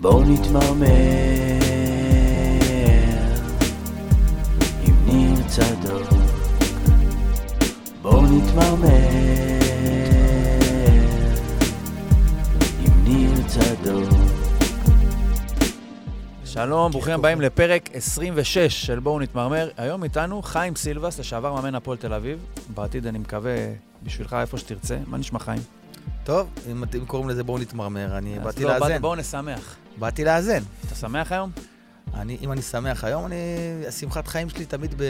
בואו נתמרמר עם ניר צדוק. בואו נתמרמר עם ניר צדוק. שלום, ברוכים הבאים לפרק 26 של בואו נתמרמר. היום איתנו חיים סילבס, לשעבר מאמן הפועל תל אביב. בעתיד אני מקווה בשבילך איפה שתרצה. מה נשמע חיים? טוב, אם אתם קוראים לזה בואו נתמרמר, אני באתי לא, לאזן. בואו נשמח. באתי לאזן. אתה שמח היום? אני, אם אני שמח היום, אני... השמחת חיים שלי תמיד ב,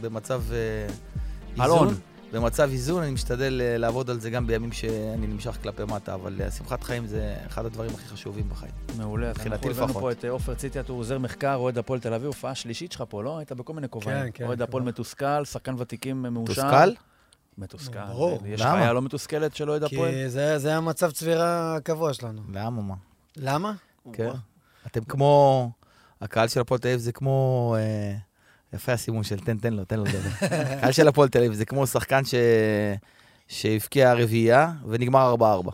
במצב אה, אלון. איזון. במצב איזון, אני משתדל אה, לעבוד על זה גם בימים שאני נמשך כלפי מטה, אבל אה, שמחת חיים זה אחד הדברים הכי חשובים בחיים. מעולה. מבחינתי אנחנו הבאנו לפחות. פה את עופר ציטיאט, הוא עוזר מחקר, אוהד הפועל תל אביב, הופעה שלישית שלך פה, לא? היית בכל מיני כובעים. כן, אוהד הפועל כבר. מתוסכל, שחקן ותיקים מאושר. תוסכל? מתוסכל. ברור. יש? חיה לא מתוסכלת של אוהד הפועל? כי זה, זה המצב צבירה הקבוע שלנו. למה מה? למה? כן. אתם כמו... הקהל של הפועל תל אביב זה כמו... אה, יפה הסימון של תן, תן לו, תן לו לדבר. הקהל של הפועל תל אביב זה כמו שחקן ש... שהבקיע רביעייה ונגמר 4-4.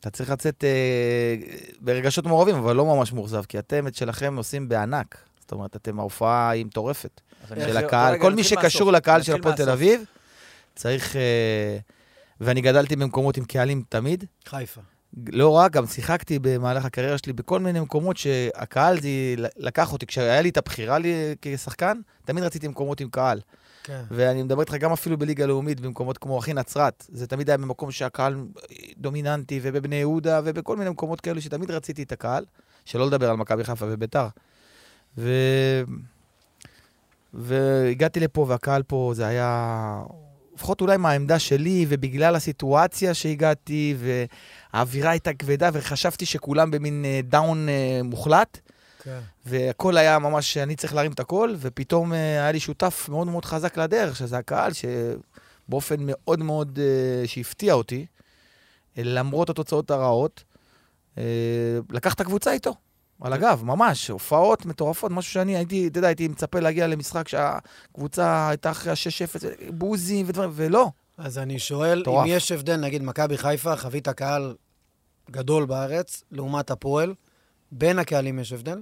אתה צריך לצאת אה, ברגשות מעורבים, אבל לא ממש מאוכזב, כי אתם את שלכם עושים בענק. זאת אומרת, אתם, ההופעה היא מטורפת. של אתחיל- הקהל, כל מי שקשור מהסוף. לקהל של הפועל תל. אביב, צריך... אה, ואני גדלתי במקומות עם קהלים תמיד. חיפה. לא רק, גם שיחקתי במהלך הקריירה שלי בכל מיני מקומות שהקהל זה לקח אותי. כשהיה לי את הבחירה לי כשחקן, תמיד רציתי מקומות עם קהל. כן. ואני מדבר איתך גם אפילו בליגה לאומית, במקומות כמו אחי נצרת. זה תמיד היה במקום שהקהל דומיננטי, ובבני יהודה, ובכל מיני מקומות כאלו שתמיד רציתי את הקהל, שלא לדבר על מכבי חיפה וביתר. ו... והגעתי לפה, והקהל פה, זה היה... לפחות אולי מהעמדה שלי, ובגלל הסיטואציה שהגעתי, והאווירה הייתה כבדה, וחשבתי שכולם במין אה, דאון אה, מוחלט. כן. והכל היה ממש, אני צריך להרים את הכל, ופתאום אה, היה לי שותף מאוד מאוד חזק לדרך, שזה הקהל, שבאופן מאוד מאוד, שהפתיע אותי, למרות התוצאות הרעות, לקח את הקבוצה איתו, על הגב, ממש, הופעות מטורפות, משהו שאני הייתי, אתה יודע, הייתי מצפה להגיע למשחק שהקבוצה הייתה אחרי ה-6-0, בוזים ודברים, ולא. אז אני שואל. אם יש הבדל, נגיד מכבי חיפה, חווית קהל גדול בארץ, לעומת הפועל, בין הקהלים יש הבדל?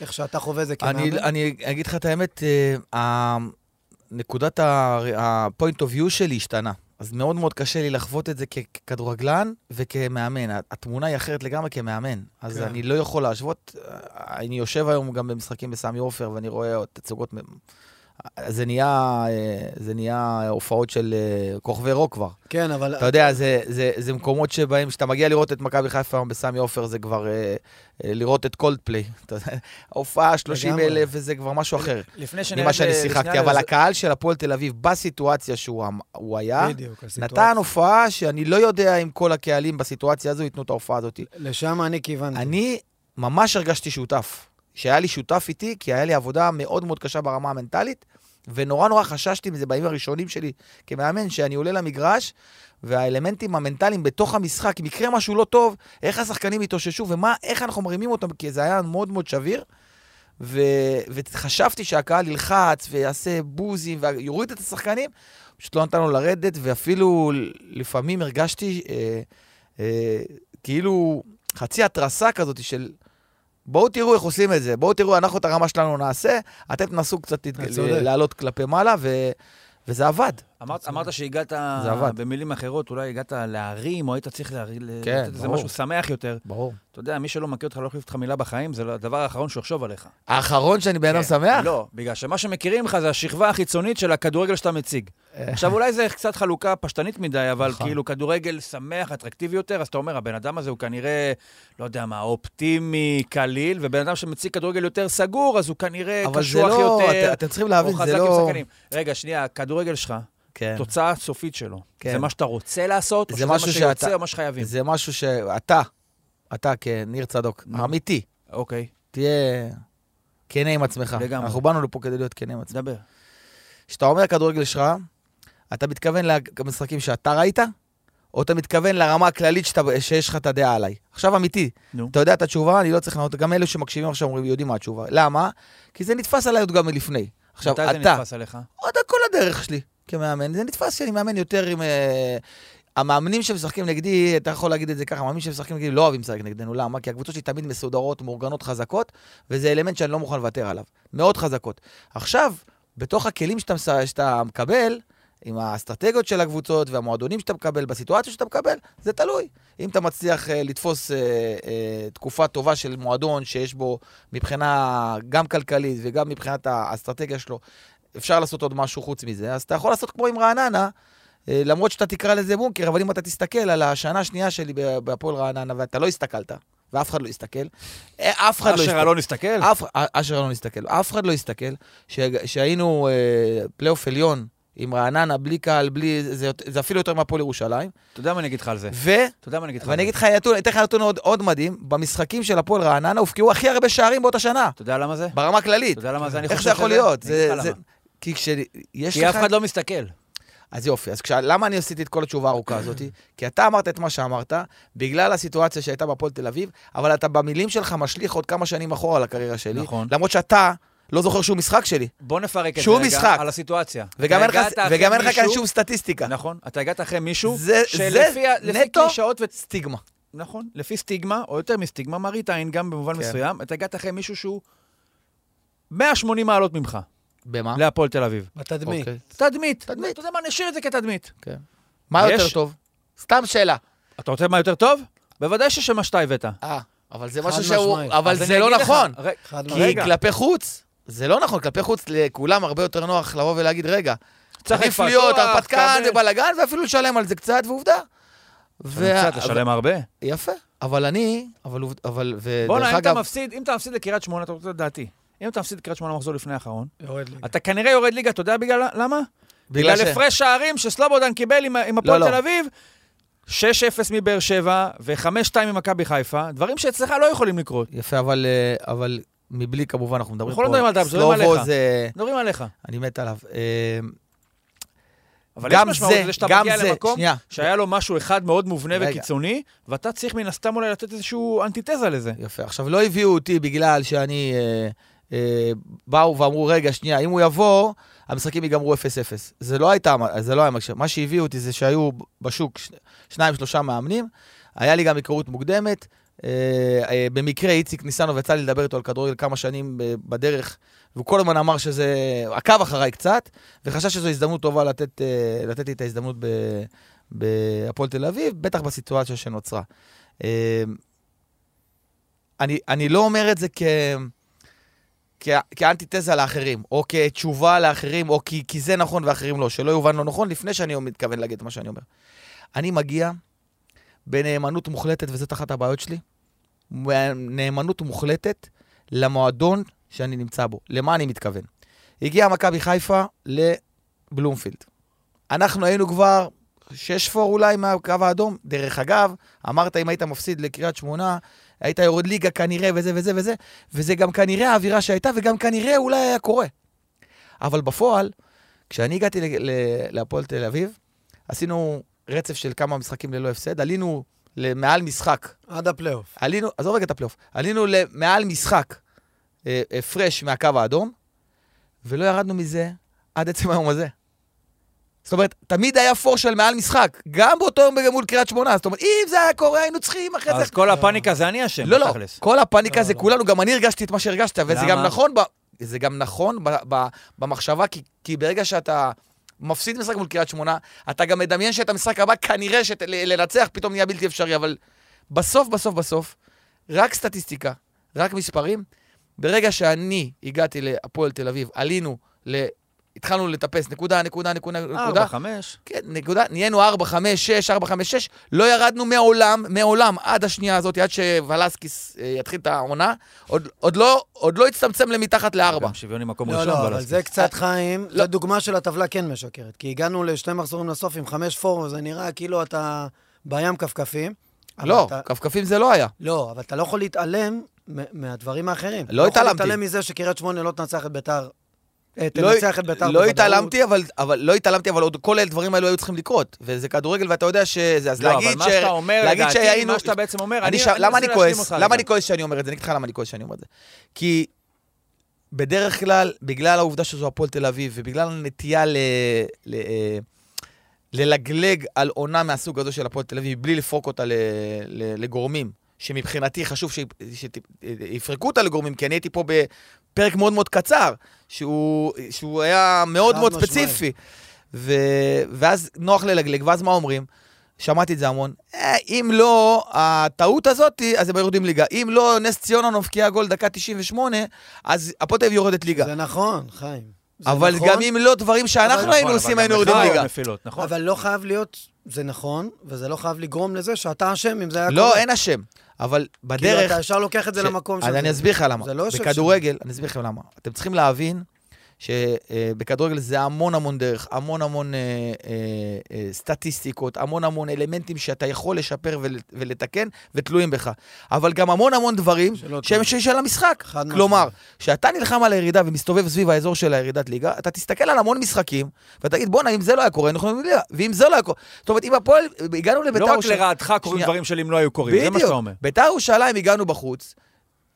איך שאתה חווה זה כמאמן? אני, אני אגיד לך את האמת, אה, נקודת ה-point of view שלי השתנה. אז מאוד מאוד קשה לי לחוות את זה ככדורגלן וכמאמן. התמונה היא אחרת לגמרי כמאמן. אז כן. אני לא יכול להשוות. אני יושב היום גם במשחקים בסמי עופר, ואני רואה תצוגות... זה נהיה, אה, זה נהיה הופעות של אה, כוכבי רוק כבר. כן, אבל... אתה יודע, זה, זה, זה מקומות שבהם, כשאתה מגיע לראות את מכבי חיפה היום בסמי עופר, זה כבר אה, לראות את קולדפליי. ההופעה 30 לגמרי. אלף, וזה כבר משהו אחר. לפני שנרד ממה שאני שיחקתי, אבל לזה- הקהל של הפועל תל אביב, בסיטואציה שהוא הוא היה, בדיוק, הסיטואציה. נתן הופעה שאני לא יודע אם כל הקהלים בסיטואציה הזו ייתנו את ההופעה הזאת. לשם אני כיוונתי. אני ממש הרגשתי שותף. שהיה לי שותף איתי, כי היה לי עבודה מאוד מאוד קשה ברמה המנטלית, ונורא נורא חששתי מזה בימים הראשונים שלי כמאמן, שאני עולה למגרש, והאלמנטים המנטליים בתוך המשחק, אם יקרה משהו לא טוב, איך השחקנים יתאוששו, ומה, איך אנחנו מרימים אותם, כי זה היה מאוד מאוד שביר. ו... וחשבתי שהקהל ילחץ ויעשה בוזים ויוריד את השחקנים, פשוט לא נתן לו לרדת, ואפילו לפעמים הרגשתי אה, אה, כאילו חצי התרסה כזאת של בואו תראו איך עושים את זה, בואו תראו, אנחנו את הרמה שלנו נעשה, אתם תנסו קצת. לעלות כלפי מעלה, ו... וזה עבד. אמרת, אמרת שהגעת, זה עבד. במילים אחרות, אולי הגעת להרים, או היית צריך להרים, כן, לתת איזה ברור. משהו שמח יותר. ברור. אתה יודע, מי שלא מכיר אותך, לא החליף אותך מילה בחיים, זה לא- הדבר האחרון שהוא יחשוב עליך. האחרון שאני בן אדם כן. שמח? לא, בגלל שמה שמכירים לך זה השכבה החיצונית של הכדורגל שאתה מציג. עכשיו, אולי זה קצת חלוקה פשטנית מדי, אבל נכון. כאילו כדורגל שמח, אטרקטיבי יותר, אז אתה אומר, הבן אדם הזה הוא כנראה, לא יודע מה, אופטימי, קליל, ובן אדם שמציג כדורגל יותר סגור, אז הוא כנראה אבל זה קשוח לא, יותר, את- אתם צריכים או להבין, חזק זה עם לא... רגע, שנייה, הכדורגל שלך, כן. תוצאה סופית שלו. כן. זה מה שאתה רוצה לעשות, או זה שזה מה שיוצא, שאתה- או מה שחייבים? זה משהו שאתה, אתה כניר צדוק. אמיתי, אוקיי, תהיה כנה עם עצמך. לגמרי. אנחנו באנו לפה כדי להיות כנה עם עצמך. דבר. כשאתה אומר כדורגל שלך, אתה מתכוון למשחקים שאתה ראית, או אתה מתכוון לרמה הכללית שאתה, שיש לך את הדעה עליי? עכשיו אמיתי, נו. אתה יודע את התשובה, אני לא צריך לענות, גם אלו שמקשיבים עכשיו אומרים, יודעים מה התשובה. למה? כי זה נתפס עליי עוד גם מלפני. עכשיו, מתי זה אתה, נתפס עליך? עוד כל הדרך שלי כמאמן, זה נתפס שאני מאמן יותר עם... אה, המאמנים שמשחקים נגדי, אתה יכול להגיד את זה ככה, המאמנים שמשחקים נגדי לא אוהבים לשחק נגדנו, למה? כי הקבוצות שלי תמיד מסודרות, מאורגנות, חזקות, וזה אלמנט שאני לא מוכן לוותר עליו. מאוד חזקות. עכשיו, בתוך הכלים שאתה, שאתה מקבל, עם האסטרטגיות של הקבוצות והמועדונים שאתה מקבל, בסיטואציה שאתה מקבל, זה תלוי. אם אתה מצליח אה, לתפוס אה, אה, תקופה טובה של מועדון שיש בו מבחינה גם כלכלית וגם מבחינת האסטרטגיה שלו, אפשר לעשות עוד משהו חוץ מזה, אז אתה יכול לעשות כמו עם רעננה, אה, למרות שאתה תקרא לזה בונקר, אבל אם אתה תסתכל על השנה השנייה שלי בהפועל רעננה, ואתה לא הסתכלת, ואף אחד לא הסתכל, אה, אף אחד לא אשר הסתכל. אלון הסתכל? אשר לא נסתכל, אף אחד לא הסתכל, שהיינו אה, פלייאוף עליון עם רעננה, בלי קהל, בלי, זה, זה אפילו יותר מהפועל ירושלים. אתה יודע מה אני אגיד לך על זה? ו, אתה יודע מה אני אגיד לך על ואני זה? אגיד לך אתן לך נתון עוד, עוד מדהים, במשחקים של הפועל רעננה הופקעו הכי הרבה שערים באותה שנה, אתה יודע למה זה? ברמה הכללית. אתה יודע למה זה? אני איך חושב זה יכול שזה- להיות? זה, זה. כי כשיש כי לך... אף אחד לא מסתכל. אז יופי, אז כשה, למה אני עשיתי את כל התשובה הארוכה הזאת? כי אתה אמרת את מה שאמרת, בגלל הסיטואציה שהייתה בהפועל תל אביב, אבל אתה במילים שלך משליך עוד כמה שנים אחורה לקריירה שלי. נכון. למרות שאתה לא זוכר שום משחק שלי. בוא נפרק את זה רגע משחק. על הסיטואציה. וגם אין לך- כאן שום סטטיסטיקה. נכון, אתה הגעת אחרי מישהו זה- שלפי קלישאות ו... סטיגמה. נכון, לפי סטיגמה, או יותר מסטיגמה, מראית עין גם במובן כן. מסוים, אתה הגעת אחרי מישהו שהוא 180 מעלות ממך, במה? להפועל תל אביב. בתדמית. אוקיי. תדמית. תדמית. אתה יודע מה, נשאיר את זה כתדמית. מה יש- יותר טוב? סתם שאלה. אתה רוצה מה יותר טוב? בוודאי ששמה שאתה הבאת. אה, אבל זה משהו שהוא... משמעית. אבל זה לא נכון. ר- חד כי רגע. כלפי חוץ, זה לא נכון. כלפי חוץ לכולם הרבה יותר נוח לבוא ולהגיד, רגע, צריך להיות הרפתקן. ובלאגן, ואפילו לשלם על זה קצת, ועובדה. קצת לשלם הרבה. יפה. אבל אני, אבל... עובד- אבל... בוא'נה, ודרך אם אתה אגב, מפסיד, אם אתה מפסיד לקריית שמונה, אתה רוצה לדעתי. אם אתה מפסיד לקריית שמונה מחזור לפני האחרון, יורד ליגה. אתה כנראה יורד ליגה, אתה יודע בגלל למה? בגלל ש- הפרש שערים שסלובודן קיבל עם- עם הפועל לא. תל אביב, 6-0 מבאר שבע ו-5-2 ממכבי חיפה, דברים שאצלך לא יכולים לקרות. יפה, אבל, אה, אבל מבלי, כמובן, אנחנו מדברים אנחנו פה... לא מדברים על דאבס, מדברים סלובו עליך. זה... מדברים עליך. אני מת עליו. אה, אבל יש משמעות זה, לזה שאתה מגיע זה, למקום שנייה. שהיה לו משהו אחד מאוד מובנה רגע. וקיצוני, ואתה צריך מן הסתם אולי לתת איזשהו אנטיתזה לזה. יפה. עכשיו, לא הביאו אותי בגלל שאני... אה, באו ואמרו, רגע, שנייה, אם הוא יבוא, המשחקים ייגמרו 0-0. זה לא הייתה, זה לא היה מקשר. מה שהביאו אותי זה שהיו בשוק שניים, שלושה מאמנים. היה לי גם היכרות מוקדמת. אה, אה, במקרה איציק ניסנוב יצא לי לדבר איתו על כדורגל כמה שנים בדרך, והוא כל הזמן אמר שזה... עקב אחריי קצת, וחשב שזו הזדמנות טובה לתת, אה, לתת לי את ההזדמנות בהפועל תל אביב, בטח בסיטואציה שנוצרה. אה, אני, אני לא אומר את זה כ... כאנטיתזה לאחרים, או כתשובה לאחרים, או כי, כי זה נכון ואחרים לא, שלא יובן לא נכון, לפני שאני מתכוון להגיד את מה שאני אומר. אני מגיע בנאמנות מוחלטת, וזאת אחת הבעיות שלי, נאמנות מוחלטת למועדון שאני נמצא בו. למה אני מתכוון? הגיעה מכבי חיפה לבלומפילד. אנחנו היינו כבר six four אולי מהקו האדום. דרך אגב, אמרת אם היית מפסיד לקריית שמונה, היית יורד ליגה כנראה וזה וזה וזה, וזה גם כנראה האווירה שהייתה, וגם כנראה אולי היה קורה. אבל בפועל, כשאני הגעתי להפועל תל אביב, עשינו רצף של כמה משחקים ללא הפסד, עלינו למעל משחק, עד הפלייאוף. עלינו, עזוב רגע את הפלייאוף, עלינו למעל משחק אה, הפרש מהקו האדום, ולא ירדנו מזה עד עצם היום הזה. זאת אומרת, תמיד היה פור של מעל משחק, גם באותו יום מול קריית שמונה. זאת אומרת, אם זה היה קורה, היינו צריכים אחרי זה אז כל הפאניקה זה אני אשם, לא, לא. כל הפאניקה לא, זה לא. כולנו, גם אני הרגשתי את מה שהרגשת, וזה? גם נכון, ב, זה גם נכון ב, ב, במחשבה, כי, כי ברגע שאתה מפסיד משחק מול קריית שמונה, אתה גם מדמיין שאת המשחק הבא כנראה שלנצח פתאום נהיה בלתי אפשרי, אבל בסוף, בסוף, בסוף, רק סטטיסטיקה, רק מספרים. ברגע שאני הגעתי להפועל תל אביב, עלינו ל... התחלנו לטפס, נקודה, נקודה, נקודה, נקודה. ארבע, חמש. כן, נקודה, נהיינו 4, 5, 6, 4, 5, 6, לא ירדנו מעולם, מעולם, עד השנייה הזאת, עד שוולסקיס אה, יתחיל את העונה, עוד, עוד, לא, עוד לא הצטמצם למתחת לארבע. גם שוויוני מקום לא, ראשון. לא, אבל בלסקי. זה קצת חיים, לא. זו דוגמה של הטבלה כן משקרת. כי הגענו לשני מחזורים לסוף עם חמש פור, וזה נראה כאילו אתה בים כפכפים. אבל לא, אתה- כפכפים זה לא היה. לא, אבל אתה לא יכול להתעלם מ- מהדברים האחרים. לא אתה התעלמתי. יכול להתעלם מזה שקריית שמונה לא תנצח את ביתר. אה, לא- תנצח את ביתר לא. התעלמתי, אבל, אבל לא התעלמתי, אבל עוד כל הדברים האלו היו צריכים לקרות. וזה כדורגל, ואתה יודע שזה, אז לא, להגיד אבל מה שאתה אומר, להגיד לדעתי, שהיינו- מה שאתה בעצם אומר, אני אני ש... למה אני כועס? למה. אני כועס שאני אומר את זה? אני אגיד לך למה אני כועס שאני אומר את זה. כי בדרך כלל, בגלל העובדה שזו הפועל תל אביב, ובגלל הנטייה ל... ל... אה, ללגלג על עונה מהסוג הזו של הפועל תל אביב בלי לפרוק אותה ל- ל- לגורמים, שמבחינתי חשוב שיפרקו אותה לגורמים, כי אני הייתי פה בפרק מאוד מאוד קצר, שהוא, שהוא היה מאוד מאוד. ספציפי. ו... ואז נוח ללגלג, ואז מה אומרים? שמעתי את זה המון. אה, אם לא הטעות הזאת, אז הם יורדים ליגה. אם לא נס ציונה מבקיע גול דקה 98, אז הפועל תל אביב יורדת ליגה. זה נכון, חיים. זה אבל נכון, גם אם לא דברים שאנחנו היינו נכון, עושים, אבל היינו יורדים היו ליגה. נפילות, נכון? אבל לא חייב להיות, זה נכון, וזה לא חייב לגרום לזה שאתה אשם אם זה היה לא, קורה. אין אשם. אבל כאילו, בדרך... אתה ישר לוקח את זה ש- למקום אז שזה. אני אסביר לך למה. זה לא שקר. בכדורגל, אני אסביר לכם למה. אתם צריכים להבין שבכדורגל זה המון המון דרך, המון המון אה, אה, אה, סטטיסטיקות, המון המון אלמנטים שאתה יכול לשפר ול, ולתקן ותלויים בך. אבל גם המון המון דברים שהם תלויים. של המשחק. כלומר. כשאתה נלחם על הירידה ומסתובב סביב האזור של הירידת ליגה, אתה תסתכל על המון משחקים, ותגיד, בואנה, אם זה לא היה קורה, אנחנו ליגה. ואם זה לא היה קורה... זאת אומרת, אם הפועל, הגענו לביתר... לא רק לרעתך קורים. דברים של אם לא היו קורים, זה מה שאתה אומר. ביתר ירושלים הגענו בחוץ,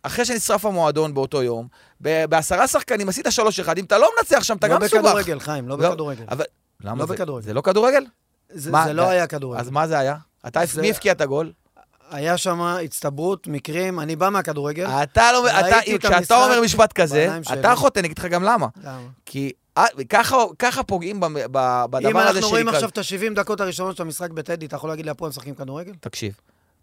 אחרי שנשרף המועדון באותו יום, ב- בעשרה שחקנים עשית 3-1, אם אתה לא מנצח שם, אתה לא גם מסובך. בכדורגל, חיים, לא לא, בכדורגל. אבל... למה לא זה? בכדורגל. זה לא כדורגל? זה מה, זה לא היה כדורגל. אז מה זה היה? אתה, זה- מי הבקיע את הגול? היה שם הצטברות, מקרים, אני בא מהכדורגל. אתה לא... אתה, כשאתה אומר משפט כזה, אתה. חוטא, אני אגיד לך גם למה. למה? כי אה, ככה- ככה פוגעים ב- ב- בדבר אם הזה אנחנו רואים שנקרא... עכשיו את ה-70 דקות הראשונות של המשחק בטדי, אתה יכול להגיד לי, הפועל משחקים כדורגל? תקשיב.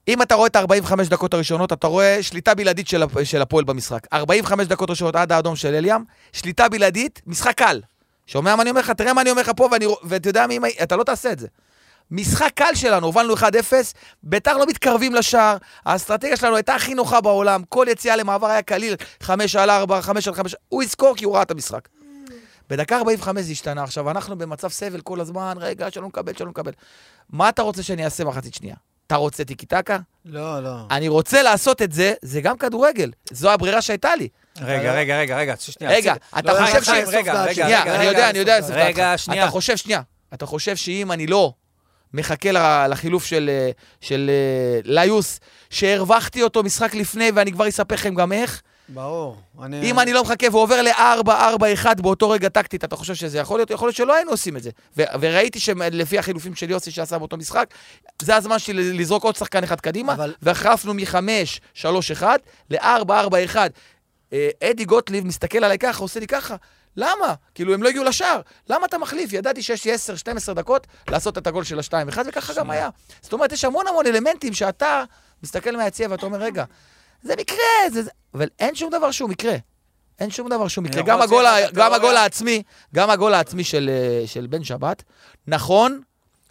אם אתה רואה את ה-45 דקות הראשונות, אתה רואה שליטה בלעדית של, של הפועל במשחק. 45 דקות ראשונות עד האדום של אליאם, שליטה בלעדית, משחק קל. שומע מה אני אומר לך? תראה מה אני אומר לך פה, ואני, ואתה יודע מי... אתה לא תעשה את זה. משחק קל שלנו, הובלנו 1-0, ביתר לא מתקרבים לשער, האסטרטגיה שלנו הייתה הכי נוחה בעולם, כל יציאה למעבר היה קליל, 5 על 4, 5 על 5, הוא יזכור כי הוא ראה את המשחק. בדקה 45 זה השתנה. עכשיו, אנחנו במצב סבל כל הזמן, רגע, שלא נקבל, שלא נקבל. מה אתה רוצה שאני אעשה מחצית שנייה? אתה רוצה טיקי טקה? לא, לא. אני רוצה לעשות את זה, זה גם כדורגל. זו הברירה שהייתה לי. רגע, רגע, רגע, רגע, שנייה. רגע, אתה לא, חושב ש... רגע, רגע, אני יודע, אני יודע, רגע, שנייה. אתה חושב, שנייה, אתה חושב שאם אני לא מחכה לחילוף של, אה, של אה, ליוס, שהרווחתי אותו משחק לפני, ואני כבר אספר לכם גם איך, ברור. אני... אם אני לא מחכה ועובר ל-4-4-1 באותו רגע טקטית, אתה חושב שזה יכול להיות? יכול להיות שלא היינו עושים את זה. ו- וראיתי שלפי החילופים של יוסי שעשה באותו משחק, זה הזמן שלי לזרוק עוד שחקן אחד קדימה, אבל- והחלפנו מ-5-3-1 ל-4-4-1. אה, אדי גוטליב מסתכל עליי ככה, עושה לי ככה. למה? כאילו, הם לא הגיעו לשער. למה אתה מחליף? ידעתי שיש לי 10-12 דקות לעשות את הגול של ה-2-1, וככה גם היה. זאת אומרת, יש המון המון אלמנטים שאתה מסתכל מהיציע ואתה אומר, רגע, זה מקרה, זה... זה-" אבל אין שום דבר שהוא מקרה. אין שום דבר שהוא מקרה. גם הגול, גם. הגול העצמי, גם הגול העצמי של, אה, של בן שבת, נכון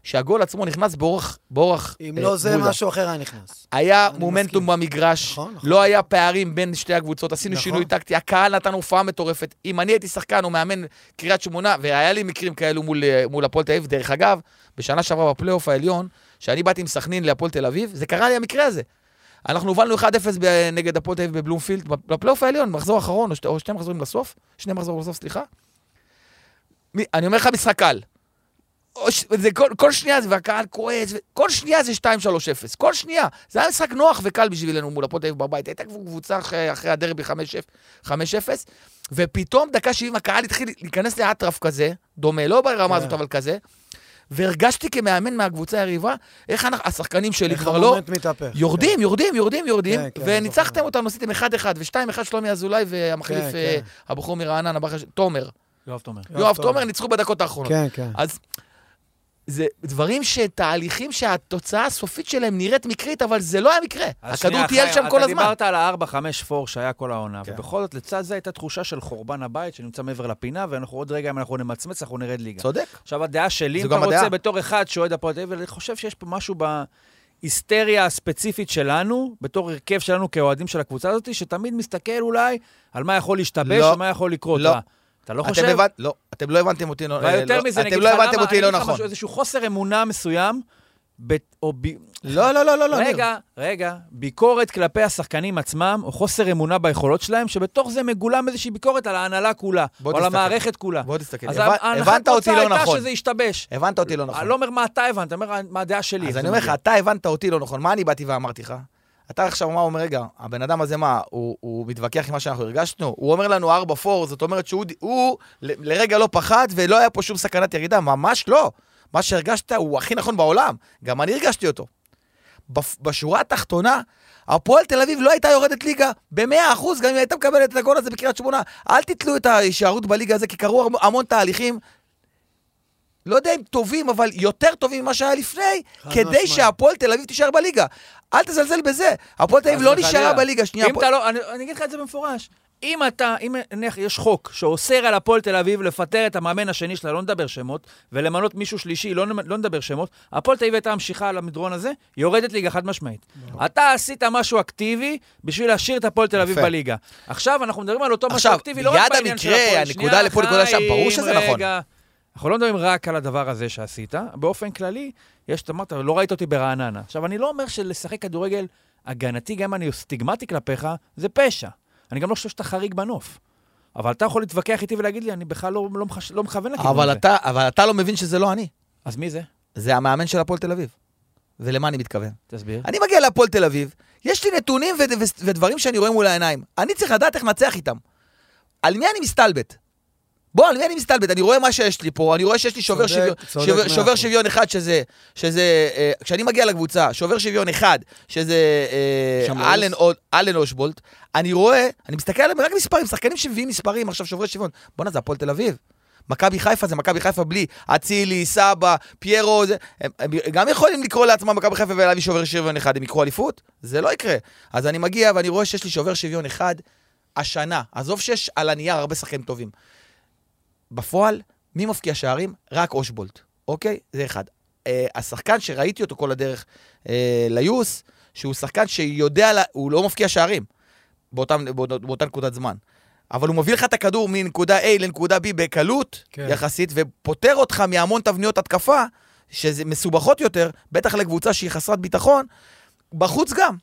שהגול עצמו נכנס באורח, באורח אם אה, לא זה, גולדה. משהו אחר היה נכנס. היה מומנטום מסכים. במגרש, נכון, נכון. לא היה פערים בין שתי הקבוצות, עשינו נכון. שינוי טקטי, הקהל נתן הופעה מטורפת. אם אני הייתי שחקן או מאמן קריית שמונה, והיה לי מקרים כאלו מול, אה, מול הפועל תל אביב, דרך אגב, בשנה שעברה בפלייאוף העליון, שאני באתי עם סכנין להפועל תל אביב, זה קרה לי המקרה הזה. אנחנו הובלנו 1-0 ב- נגד הפועל תל אביב בבלומפילד, בפלייאוף העליון, מחזור אחרון, או, שתי, או שני מחזורים בסוף, שני מחזורים בסוף, סליחה. מי, אני אומר לך, משחק קל. זה כל, כל שנייה זה, והקהל כועס, כל שנייה זה 2-3-0, כל שנייה. זה היה משחק נוח וקל בשבילנו מול הפועל תל אביב בבית. הייתה קבוצה אחרי, אחרי הדרבי 5-0, 5-0, ופתאום דקה 70 הקהל התחיל להיכנס לאטרף כזה, דומה, לא ברמה כן. הזאת, אבל כזה, והרגשתי כמאמן מהקבוצה היריבה, איך אנחנו, השחקנים שלי איך כבר לא... המומנט מתהפך. יורדים, יורדים, יורדים, יורדים, כן, כן, וניצחתם זוכר. אותנו, עשיתם 1-1 ו-2-1 שלומי אזולאי והמחליף כן, אה, כן. הבחור מרעננה, תומר. יואב תומר. יואב. תומר ניצחו בדקות האחרונות. כן, כן. אז זה דברים שתהליכים שהתוצאה הסופית שלהם נראית מקרית, אבל זה לא היה מקרה. הכדור טייל שם כל אתה הזמן. דיברת על ה-4-5 פור שהיה כל העונה, כן. ובכל זאת, לצד זה הייתה תחושה של חורבן הבית שנמצא מעבר לפינה, ואנחנו עוד רגע, אם אנחנו נמצמץ, אנחנו נרד ליגה. צודק. עכשיו, הדעה שלי, אם אתה רוצה, הדעה. בתור אחד שאוהד הפועל תל אביב, אני חושב שיש פה משהו בהיסטריה הספציפית שלנו, בתור הרכב שלנו כאוהדים של הקבוצה הזאת, שתמיד מסתכל אולי על מה יכול להשתבש לא. ומה יכול לקרות. לא. מה? אתה לא חושב? הבנ- לא, אתם לא הבנתם אותי לא- ויותר לא- מזה, אתם לא הבנתם אותי לא נכון. משהו, איזשהו חוסר אמונה מסוים, ב- או ב... לא, לא, לא, לא, לא. ניר. רגע, רגע, ביקורת כלפי השחקנים עצמם, או חוסר אמונה ביכולות שלהם, שבתוך זה מגולם איזושהי ביקורת על ההנהלה כולה, או על תסתכל. המערכת כולה. בוא תסתכל. אז הבנ- ההנחת הבנת אותי לא הייתה נכון. שזה ישתבש. הבנת אותי לא נכון. אני לא אומר מה אתה הבנת, אני אומר מה הדעה שלי. אז אני אומר לך. אתה הבנת אותי לא נכון. מה אני באתי ואמרתי לך? אתה עכשיו מה אומר, רגע, הבן אדם הזה מה, הוא, הוא מתווכח עם מה שאנחנו הרגשנו? הוא אומר לנו 4-4, זאת אומרת שהוא הוא ל- לרגע לא פחד ולא היה פה שום סכנת ירידה, ממש לא. מה שהרגשת הוא הכי נכון בעולם. גם אני הרגשתי אותו. בשורה התחתונה, הפועל תל אביב לא הייתה יורדת ליגה ב-100%, גם אם הייתה מקבלת את הגול הזה בקריית שמונה. אל תתלו את ההישארות בליגה הזה, כי קרו המ- המון תהליכים. לא יודע אם טובים, אבל יותר טובים ממה שהיה לפני, כדי. שהפועל תל אביב תישאר בליגה. אל תזלזל בזה. הפועל תל אביב לא. נשארה בליגה. שנייה, אם הפועל- אתה לא, אני, אני אגיד לך את זה במפורש. אם אתה, אם נניח יש חוק שאוסר על הפועל תל אביב לפטר את המאמן השני שלה, לא נדבר שמות, ולמנות מישהו שלישי, לא, לא נדבר שמות, הפועל תל אביב הייתה ממשיכה על המדרון הזה, יורדת ליגה חד משמעית. אתה עשית משהו אקטיבי בשביל להשאיר את הפועל תל אביב. בליגה. עכשיו אנחנו מדברים על אותו משהו עכשיו, אקטיבי, לא רק בעניין של המקרה, הפועל. הנקודה שנייה, לפה, נקודה שם, ברור שזה נכון. אנחנו לא מדברים רק על הדבר הזה שעשית, באופן כללי, יש, אתה אמרת, לא ראית אותי ברעננה. עכשיו, אני לא אומר שלשחק כדורגל הגנתי, גם אם אני סטיגמטי כלפיך, זה פשע. אני גם לא חושב שאתה חריג בנוף. אבל אתה יכול להתווכח איתי ולהגיד לי, אני בכלל לא, לא, מחש... לא מכוון לכיוון אבל הזה. אתה, אבל אתה לא מבין שזה לא אני. אז מי זה? זה המאמן של הפועל תל אביב. ולמה אני מתכוון? תסביר. אני מגיע להפועל תל אביב, יש לי נתונים ו- ו- ודברים שאני רואה מול העיניים. אני צריך לדעת איך לנצח איתם. על מי אני מסתלבט? בוא, על מי אני מסתלבט? אני רואה מה שיש לי פה, אני רואה שיש לי שובר שוויון, שובר, שובר. שוויון אחד שזה, שזה, אה, כשאני מגיע לקבוצה, שובר שוויון אחד, שזה אה. אלן, אלן אושבולט, אני רואה, אני מסתכל עליהם רק מספרים, שחקנים שמביאים מספרים, עכשיו שוברי שוויון. בואנה, זה הפועל תל אביב. מכבי חיפה זה מכבי חיפה בלי אצילי, סבא, פיירו, זה, הם, הם גם יכולים לקרוא לעצמם מכבי חיפה ולהביא שובר שוויון אחד, הם יקחו אליפות? זה לא יקרה. אז אני מגיע ואני רואה שיש לי שובר שוויון אחד השנה. עזוב שיש על הנייר הרבה שחקנים טובים. בפועל, מי מפקיע שערים? רק אושבולט, אוקיי? זה אחד. אה, השחקן שראיתי אותו כל הדרך אה, ליוס, שהוא שחקן שיודע, לה, הוא לא מפקיע שערים באותם, באותה, באותה נקודת זמן. אבל הוא מביא לך את הכדור מנקודה A לנקודה B בקלות כן. יחסית, ופוטר אותך מהמון תבניות התקפה, שזה מסובכות יותר, בטח לקבוצה שהיא חסרת ביטחון, בחוץ גם.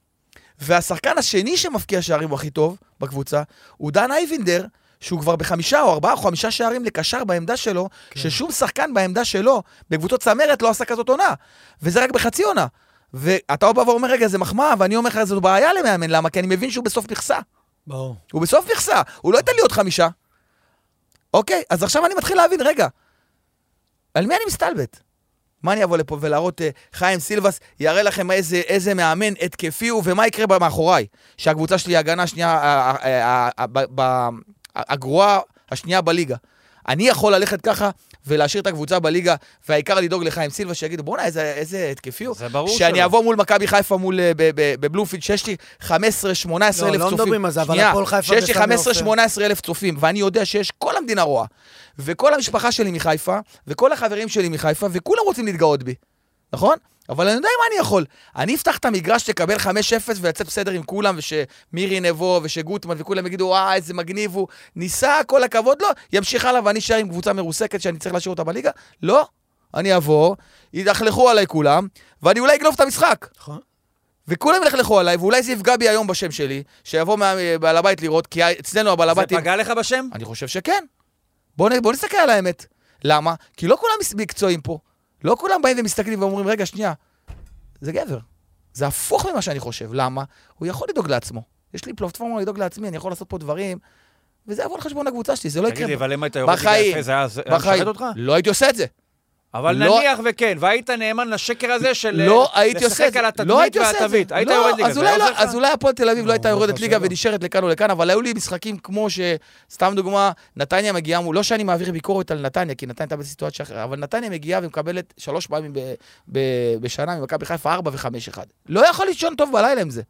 והשחקן השני שמפקיע שערים הוא הכי טוב בקבוצה, הוא דן אייבינדר, שהוא כבר בחמישה או ארבעה או חמישה שערים לקשר בעמדה שלו, כן. ששום שחקן בעמדה שלו, בקבוצות צמרת, לא עשה כזאת עונה. וזה רק בחצי עונה. ואתה בא ואומר, רגע, זה מחמאה, ואני אומר לך, זו בעיה למאמן, למה? כי אני מבין שהוא בסוף מכסה. ברור. הוא בסוף מכסה, הוא לא ייתן לי עוד חמישה. אוקיי, אז עכשיו אני מתחיל להבין, רגע, על מי אני מסתלבט? מה אני אבוא לפה ולהראות, אה, חיים סילבס יראה לכם איזה, איזה מאמן התקפי הוא ומה יקרה מאחוריי? שהקבוצה שלי ההגנה השנייה, הגרועה השנייה בליגה. אני יכול ללכת ככה ולהשאיר את הקבוצה בליגה, והעיקר לדאוג לחיים סילבס, שיגידו, בואנה, איזה, איזה התקפי הוא. זה ברור שאני שלא. אבוא מול מכבי חיפה מול, אה, בבלומפילד, שיש לי 15-18 לא, אלף לא צופים. מדברים על זה, אבל הפועל חיפה שיש לי בסמי עופר. 15-18 אלף צופים, ואני יודע שיש, כל המדינה רואה, וכל המשפחה שלי מחיפה, וכל החברים שלי מחיפה, וכולם רוצים להתגאות בי, נכון? אבל אני יודע מה אני יכול. אני אפתח את המגרש, תקבל 5-0 ולצאת בסדר עם כולם, ושמירי נבו, ושגוטמן, וכולם יגידו, וואי, איזה מגניב הוא, ניסה, כל הכבוד לו, ימשיך הלאה ואני אשאר עם קבוצה מרוסקת שאני צריך להשאיר אותה בליגה? לא. אני אבוא, ידחלכו עליי כולם, ואני אולי אגנוב את המשחק. נכון. וכולם ילכלכו עליי, ואולי זה יפגע בי היום בשם שלי, שיבוא מה- בעל הבית לראות, כי אצלנו הבעל זה הבית... פגע לך בשם? אני חושב שכן. בוא, בוא נסתכל על האמת. למה? כי לא כולם מקצועיים פה. לא כולם באים ומסתכלים ואומרים, רגע, שנייה, זה גבר. זה הפוך ממה שאני חושב. למה? הוא יכול לדאוג לעצמו. יש לי פלטפורמה לדאוג לעצמי, אני יכול לעשות פה דברים, וזה יבוא על חשבון הקבוצה שלי, זה לא תגיד לי, יקרה. אבל אם היית יורד יפה, זה היה. משרת אותך? לא הייתי עושה את זה. אבל לא- נניח וכן, והיית נאמן לשקר הזה של לא הייתי עושה את לשחק זה. על לא התדמית הייתי עושה את זה. והתווית. היית לא, יורד ליגה, אז אולי לא-? אז אולי הפועל תל אביב לא לא, הייתה יורדת ברוך ליגה לא. ונשארת לכאן או לכאן, אבל היו לי משחקים כמו ש... סתם דוגמה, נתניה מגיעה מול... לא שאני מעביר ביקורת על נתניה, כי נתניה הייתה בסיטואציה אחרת, אבל נתניה מגיעה ומקבלת שלוש פעמים ב- ב- בשנה ממכבי חיפה ארבע וחמש אחד. לא יכול לישון טוב בלילה עם זה.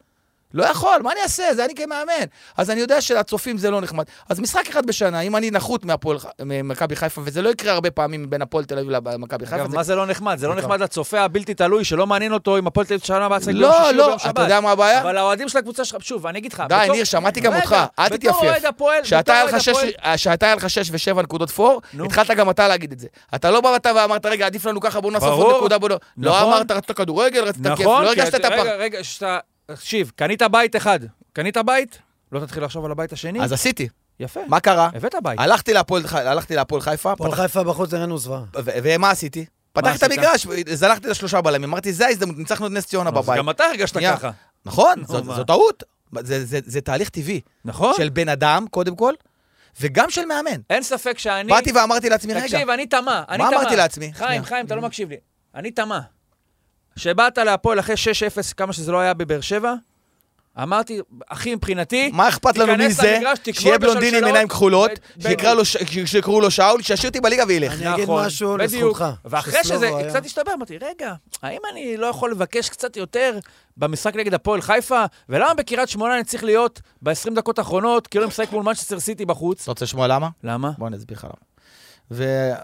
לא יכול, מה אני אעשה? זה אני כמאמן. אז אני יודע שלצופים זה לא נחמד. אז משחק אחד בשנה, אם אני נחות מהפועל ממכבי חיפה, וזה לא יקרה הרבה פעמים בין הפועל תל אביב למכבי חיפה, אגב, זה מה זה לא נחמד? זה לא זה נחמד לצופה הבלתי תלוי, שלא מעניין אותו אם הפועל תל אביב שנה הבאה ביום לא, שישי לא, אתה. יודע מה הבעיה? אבל האוהדים של הקבוצה שלך, שוב, אני אגיד לך, די, ניר, שמעתי גם אותך, אל תתייפף. שאתה בתור היה אוהד לך שש- הפועל- שאתה היה לך שש ושבע נקודות פור. התחלת גם אתה להגיד את זה. אתה לא באת ואמרת, רגע, עדיף לנו ככה, בוא נאסוף עוד ברור. נקודה, בוא נ... לא נכון. אמרת, רצית כדורגל, רצית כיף, נכון, לא כי הרגשת את- את הפער. רגע, רגע, שאתה... תקשיב, קנית בית אחד, קנית בית, לא תתחיל לחשוב על הבית השני? אז עשיתי. יפה, מה קרה? הבאת בית. הלכתי להפועל הלכתי להפועל חיפה, הפועל פתח- חיפה בחוץ נראינו זוועה. ו- ומה עשיתי? פתחתי את? המגרש, זלחתי לשלושה בלמים, אמרתי, זה ההזדמנות, ניצחנו את נס ציונה אז בבית. גם אתה הרגשת שנייה. ככה. נכון, מה? זו טעות. זה- זה- זה תהליך טבעי. נכון? של בן אדם, קודם כל, וגם של מאמן. אין ספק שאני... באתי ואמרתי לעצמי, רגע, תקשיב, אני תמה, אני מה תמה. אמרתי לעצמי? חיים. חיים, אתה לא מקשיב לי. אני תמה. כשבאת להפועל אחרי 6-0, כמה שזה לא היה בבאר שבע, אמרתי, אחי, מבחינתי, מה אכפת לנו מזה, שיהיה בלונדיני עם עיניים כחולות, שיקראו לו שאול, שישאיר אותי בליגה וילך. אני אגיד נכון, משהו. לזכותך. ואחרי שזה קצת השתבר, אמרתי, רגע, האם אני לא יכול לבקש קצת יותר במשחק נגד הפועל חיפה? ולמה בקריית שמונה אני צריך להיות ב-20 דקות האחרונות, כאילו אני משחק מול מנצ'סטר סיטי בחוץ? אתה רוצה לשמוע למה? למה? בוא אני אסביר לך למה.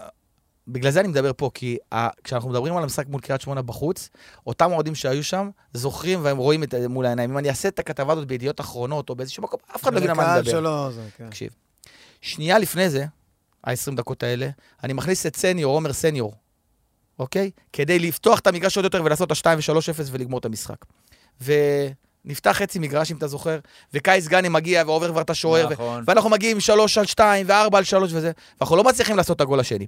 ובגלל זה אני מדבר פה, כי ה... כשאנחנו מדברים על המשחק מול קריית שמונה בחוץ, אותם אוהדים שהיו שם זוכרים והם רואים את זה מול העיניים. אם אני אעשה את הכתבה הזאת בידיעות אחרונות או באיזשהו מקום, אף אחד לא יבין על מה אני מדבר. שלו, זה, כן. תקשיב. שנייה לפני זה, ה-20 דקות האלה, אני מכניס את סניור, עומר סניור, אוקיי? כדי לפתוח את המגרש עוד יותר ולעשות את ה-2 ו-3-0 ולגמור את המשחק. ונפתח חצי מגרש, אם אתה זוכר, וקייס גאני מגיע ועובר כבר את השוער, ו- נכון. ואנחנו מגיעים 3 על 2 ו-4 על 3 וזה, ואנחנו לא מצליחים לעשות את הגול השני.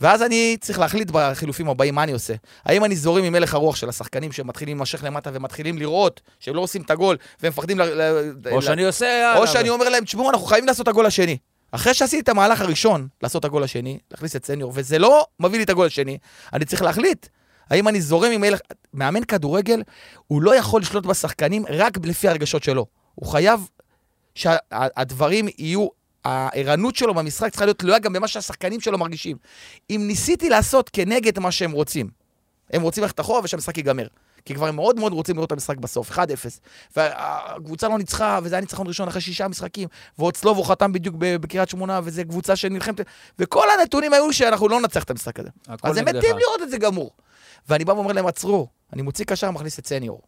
ואז אני צריך להחליט בחילופים הבאים מה אני עושה. האם אני זורם עם הלך הרוח של השחקנים שמתחילים להימשך למטה ומתחילים לראות שהם לא עושים את הגול והם מפחדים ל... או ל- שאני עושה... או שאני אומר להם, תשמעו, אנחנו חייבים לעשות את הגול השני. אחרי שעשיתי את המהלך הראשון, לעשות את הגול השני, להכניס את סניור, וזה לא מביא לי את הגול השני, אני צריך להחליט. האם אני זורם עם הלך... מאמן כדורגל, הוא לא יכול לשלוט בשחקנים רק לפי הרגשות שלו. הוא חייב שהדברים יהיו... הערנות שלו במשחק צריכה להיות תלויה גם במה שהשחקנים שלו מרגישים. אם ניסיתי לעשות כנגד מה שהם רוצים, הם רוצים ללכת אחורה ושהמשחק ייגמר. כי כבר הם מאוד מאוד רוצים לראות את המשחק בסוף, 1-0. והקבוצה לא ניצחה, וזה היה ניצחון ראשון אחרי שישה משחקים, ועוד סלובו חתם בדיוק בקריית שמונה, וזו קבוצה שנלחמת, וכל הנתונים היו שאנחנו לא ננצח את המשחק הזה. אז הם. מתים לראות את זה גמור. ואני בא ואומר להם, עצרו, אני מוציא קשר, מכניס את סניור.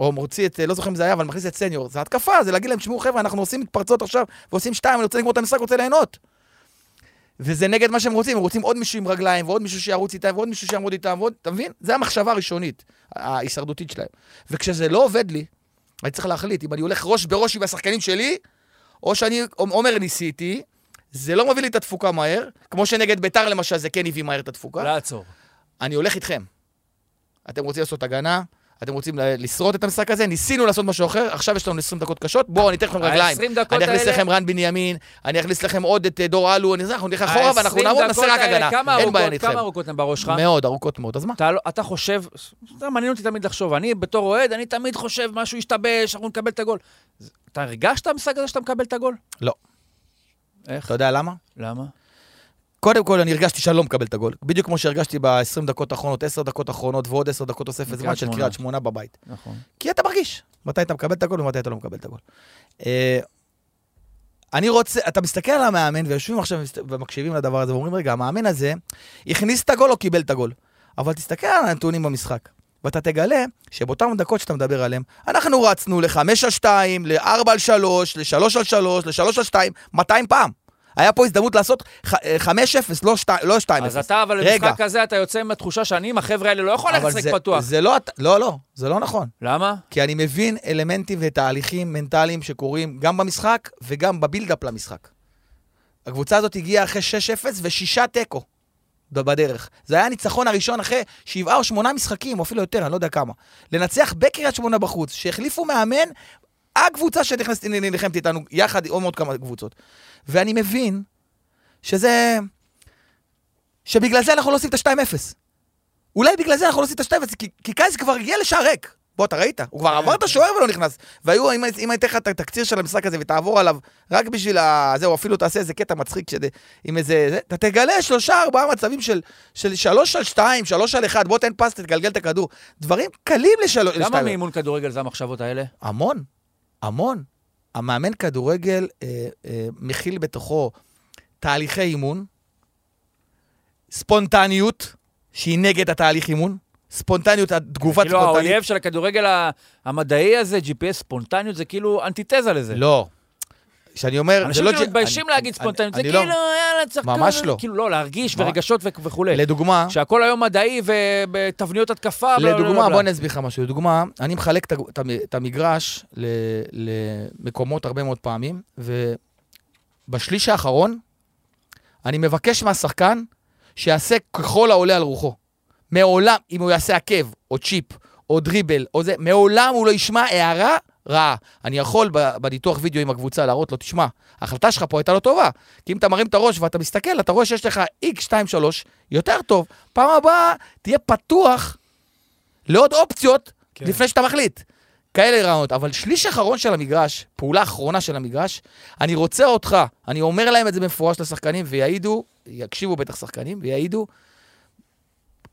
או מוציא את, לא זוכר אם זה היה, אבל מכניס את סניור. זה התקפה, זה להגיד להם, תשמעו חבר'ה, אנחנו עושים מתפרצות עכשיו, ועושים שתיים, אני רוצה לגמור את המשחק, רוצה ליהנות. וזה נגד מה שהם רוצים, הם רוצים עוד מישהו עם רגליים, ועוד מישהו שירוץ איתם, ועוד מישהו שיעמוד איתם, ועוד, אתה מבין? זה המחשבה הראשונית, ההישרדותית שלהם. וכשזה לא עובד לי, אני צריך להחליט אם אני הולך ראש בראש עם השחקנים שלי, או שאני אומר ניסיתי, זה לא מביא לי את התפוקה מהר, כמו שנגד ביתר למשל זה כן הביא מהר את התפוקה. לעצור. אני הולך איתכם. אתם רוצים לעשות הגנה, אתם רוצים לשרוד את המשחק הזה, ניסינו לעשות משהו אחר, עכשיו יש לנו 20 דקות קשות, בואו אני אתן לכם רגליים. ה-20 דקות אני אכניס האלה- לכם רן בנימין, אני אכניס לכם עוד את אה, דור אלו, אני- אנחנו נלך אחורה ואנחנו ה-20 נעמוד, נעשה רק הגנה. אין בעיה איתכם. כמה ארוכות הן בראש שלך? מאוד, ארוכות מאוד. אז מה? אתה, לא- אתה חושב, זה מעניין אותי תמיד לחשוב, אני בתור אוהד, אני תמיד חושב משהו ישתבש, אנחנו נקבל את הגול. אתה הרגשת במשחק הזה שאתה מקבל את הגול? לא. איך? אתה יודע למה? למה? קודם כל, אני הרגשתי שאני לא מקבל את הגול. בדיוק כמו שהרגשתי ב-20 דקות האחרונות, 10 דקות האחרונות ועוד 10 דקות תוספת זמן של. קריית שמונה בבית. נכון. כי אתה מרגיש מתי אתה מקבל את הגול ומתי אתה לא מקבל את הגול. אה, אני רוצה, אתה מסתכל על המאמן ויושבים עכשיו ומקשיבים לדבר הזה ואומרים, רגע, המאמן הזה הכניס את הגול או קיבל את הגול? אבל תסתכל על הנתונים במשחק, ואתה תגלה שבאותן דקות שאתה מדבר עליהן, אנחנו רצנו ל-5 על 2, ל-4 על 3, ל-3 על 3, ל-3 על 2, 200 פעם. היה פה הזדמנות לעשות ח- אה, 5-0, לא 2-0. לא 2-0. אז אתה, אבל רגע. למשחק הזה אתה יוצא עם התחושה שאני עם החבר'ה האלה לא יכול לשחק פתוח. זה לא, לא, לא, זה לא נכון. למה? כי אני מבין אלמנטים ותהליכים מנטליים שקורים גם במשחק וגם בבילדאפ למשחק. הקבוצה הזאת הגיעה אחרי 6-0 ושישה תיקו בדרך. זה היה הניצחון הראשון אחרי שבעה או שמונה משחקים, או אפילו יותר, אני לא יודע כמה. לנצח בקריית שמונה בחוץ, שהחליפו מאמן, הקבוצה שנכנסת, נלחמת איתנו יחד עם עוד כמה קבוצות. ואני מבין שזה... שבגלל זה אנחנו לא עושים את ה-2-0. אולי בגלל זה אנחנו לא עושים את ה-2-0, כי, כי קייס כבר הגיע לשער ריק. בוא, אתה ראית? הוא כבר עבר את השוער ולא נכנס. והיו, אם, אם אני אתן לך את התקציר של המשחק הזה ותעבור עליו רק בשביל ה... זהו, אפילו תעשה איזה קטע מצחיק שזה, עם איזה... זה, אתה תגלה שלושה, ארבעה מצבים של, של שלוש על שתיים, שלוש על אחד, בוא תן פס, תגלגל את הכדור. דברים קלים לשלוש... למה לשתיים. מאימון כדורגל זה המחשבות האלה? המון, המון. המאמן כדורגל אה, אה, מכיל בתוכו תהליכי אימון, ספונטניות, שהיא נגד התהליך אימון, ספונטניות, התגובה כאילו ספונטנית. האויב של הכדורגל המדעי הזה, GPS ספונטניות, זה כאילו אנטיתזה לזה. לא. כשאני אומר, אנשים זה לא... כאילו ג'- מתביישים להגיד ספונטניות, זה אני כאילו, לא- יאללה, צריך... ממש לא. כאילו, לא, להרגיש ורגשות וכולי. לדוגמה, שהכל היום מדעי ובתבניות התקפה, לדוגמה, בלה. בוא אני אסביר לך משהו. לדוגמה, אני מחלק את המגרש למקומות הרבה מאוד פעמים, ובשליש האחרון, אני מבקש מהשחקן שיעשה ככל העולה על רוחו. מעולם, אם הוא יעשה עקב, או צ'יפ, או דריבל, או זה, מעולם הוא לא ישמע הערה רעה. אני יכול בניתוח וידאו עם הקבוצה להראות לו, תשמע, ההחלטה שלך פה הייתה לא טובה. כי אם אתה מרים את הראש ואתה מסתכל, אתה רואה שיש לך x 2 3 יותר טוב. פעם הבאה תהיה פתוח לעוד אופציות כן. לפני שאתה מחליט. כאלה רעיונות. אבל שליש אחרון של המגרש, פעולה אחרונה של המגרש, אני רוצה אותך, אני אומר להם את זה במפורש לשחקנים, ויעידו, יקשיבו בטח שחקנים, ויעידו,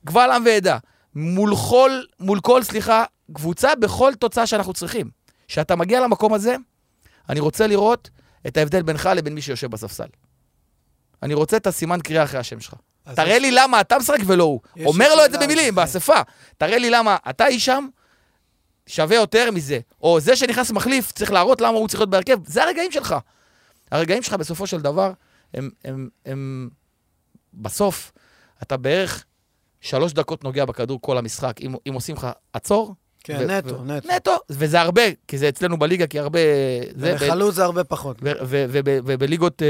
קבל עם ועדה, מול כל, מול כל, סליחה, קבוצה בכל תוצאה שאנחנו צריכים. כשאתה מגיע למקום הזה, אני רוצה לראות את ההבדל בינך לבין מי שיושב בספסל. אני רוצה את הסימן קריאה אחרי השם שלך. תראה יש- לי למה אתה משחק ולא הוא. אומר לו את זה במילים, כן. באספה. תראה לי למה אתה איש שם, שווה יותר מזה. או זה שנכנס מחליף, צריך להראות למה הוא צריך להיות בהרכב. זה הרגעים שלך. הרגעים שלך בסופו של דבר, הם, הם, הם... בסוף, אתה בערך שלוש דקות נוגע בכדור כל המשחק. אם, אם עושים לך עצור, כן, ו- נטו, ו- נטו. נטו, וזה הרבה, כי זה אצלנו בליגה, כי הרבה... זה, בחלוץ זה הרבה פחות. ובליגות אה,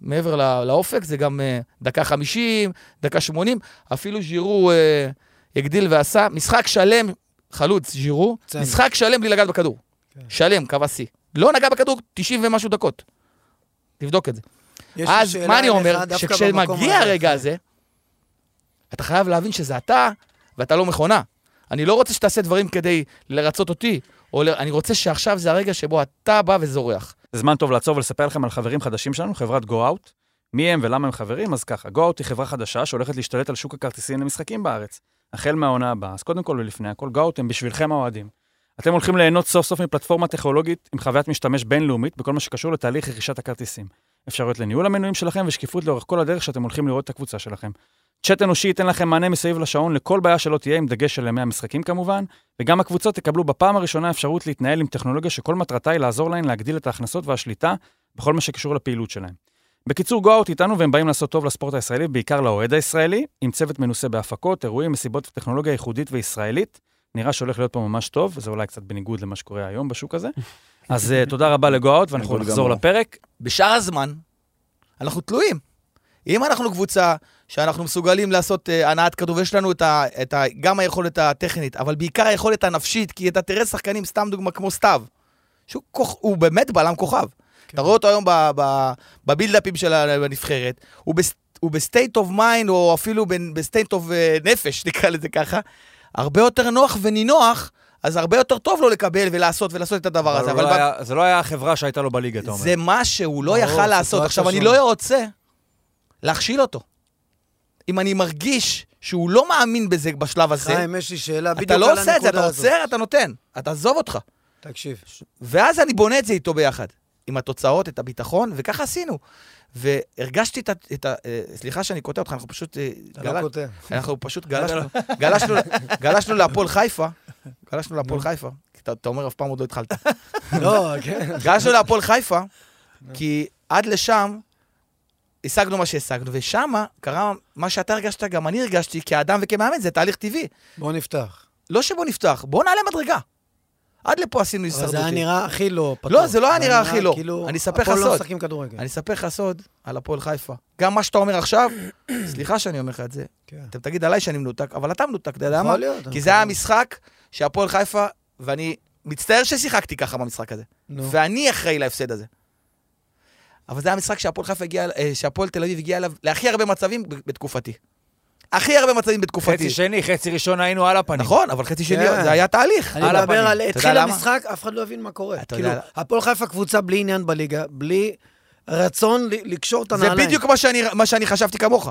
מעבר לא- לאופק זה גם אה, דקה 50, דקה 80, אפילו ז'ירו אה, הגדיל ועשה משחק שלם, חלוץ ז'ירו. משחק שלם בלי לגעת בכדור. כן. שלם, קבע שיא. לא נגע בכדור 90 ומשהו דקות. תבדוק את זה. אז מה אני אומר? שכשמגיע. הרגע הזה, אתה חייב להבין שזה אתה, ואתה לא מכונה. אני לא רוצה שתעשה דברים כדי לרצות אותי, או ל... אני רוצה שעכשיו זה הרגע שבו אתה בא וזורח. זה זמן טוב לעצור ולספר לכם על חברים חדשים שלנו, חברת GoOut. מי הם ולמה הם חברים? אז ככה, GoOut היא חברה חדשה שהולכת להשתלט על שוק הכרטיסים למשחקים בארץ. החל מהעונה הבאה. אז קודם כל ולפני הכל, GoOut הם בשבילכם האוהדים. אתם הולכים ליהנות סוף סוף מפלטפורמה טכנולוגית עם חוויית משתמש בינלאומית בכל מה שקשור לתהליך רכישת הכרטיסים. אפשרויות לניהול המנויים שלכם ושקיפות לאורך כל הדרך שאתם הולכים לראות את הקבוצה שלכם. צ'אט אנושי ייתן לכם מענה מסביב לשעון לכל בעיה שלא תהיה, עם דגש על ימי המשחקים כמובן, וגם הקבוצות תקבלו בפעם הראשונה אפשרות להתנהל עם טכנולוגיה שכל מטרתה היא לעזור להן להגדיל את ההכנסות והשליטה בכל מה שקשור לפעילות שלהם. בקיצור, גו-אוט איתנו והם באים לעשות טוב לספורט הישראלי, בעיקר לאוהד הישראלי, עם צוות מנוסה בהפקות, אירועים, מסיבות וטכנולוגיה ייחודית וישראלית. נראה שהולך להיות פה ממש טוב, וזה אולי קצת בניגוד למה שקורה היום בשוק הזה. אז uh, תודה רבה לגו-אוט, ואנחנו גמור. נחזור לפרק. בשאר הזמן, אנחנו תלויים. אם אנחנו קבוצה שאנחנו מסוגלים לעשות uh, הנעת כדור, ויש לנו את ה, את ה, גם היכולת הטכנית, אבל בעיקר היכולת הנפשית, כי אתה תראה שחקנים, סתם דוגמה כמו סתיו, שהוא כוח, הוא באמת בלם כוכב. כן. אתה רואה אותו היום ב build-up ים של הנבחרת, הוא, בס, הוא ב state of mind, או אפילו ב state of נפש, נקרא לזה ככה, הרבה יותר נוח ונינוח, אז הרבה יותר טוב לו לקבל ולעשות ולעשות את הדבר הזה. אבל ב- לא היה- זה לא היה החברה שהייתה לו בליגה, אתה אומר. זה מה שהוא לא יכל לעשות. עכשיו, אני. לא רוצה להכשיל אותו. אם אני מרגיש שהוא לא מאמין בזה בשלב הזה, חיים, יש לי שאלה בדיוק אתה על לא עושה את זה, הנקודה אתה הזאת. עוצר, אתה נותן. אתה עזוב אותך. תקשיב, ואז אני בונה את זה איתו ביחד. עם התוצאות, את הביטחון, וככה עשינו. והרגשתי את ה... את ה אה, סליחה שאני קוטע אותך, אנחנו פשוט... אה, אתה גל- לא כותב. אנחנו פשוט גלשנו, גלשנו, גלשנו להפועל חיפה, גלשנו להפועל חיפה, אתה, אתה אומר אף פעם עוד לא התחלת. לא, כן. גלשנו להפועל חיפה, כי עד לשם השגנו מה שהשגנו, ושם קרה מה שאתה הרגשת, גם אני הרגשתי, כאדם וכמאמן, זה תהליך טבעי. בוא נפתח. לא שבוא נפתח, בוא נעלה מדרגה. עד לפה עשינו אבל הישרדותי. זה היה נראה הכי לא פתוח. לא, זה לא היה נראה הכי לא. כאילו, אני אספר לך הפועל לא סוד. משחקים כדורגל. אני אספר לך סוד על הפועל חיפה. גם מה שאתה אומר עכשיו, סליחה שאני אומר לך את זה, כן. אתם תגיד עליי שאני מנותק, אבל אתה מנותק, אתה יודע מה? כי זה היה מקווה. משחק שהפועל חיפה, ואני מצטער ששיחקתי ככה במשחק הזה. ואני אחראי להפסד הזה. אבל זה היה משחק שהפועל חיפה הגיע, אה, שהפועל תל אביב הגיע אליו להכי הרבה מצבים בתקופתי. הכי הרבה מצבים בתקופתי. חצי שני, חצי ראשון היינו על הפנים. נכון, אבל חצי שני, כן. זה היה תהליך. אני מדבר. על... התחיל? המשחק, אף אחד לא הבין מה קורה. אתה כאילו, יודע- הפועל חיפה קבוצה בלי עניין בליגה, בלי רצון לקשור את זה הנעליים. בדיוק מה שאני, מה שאני חשבתי כמוך.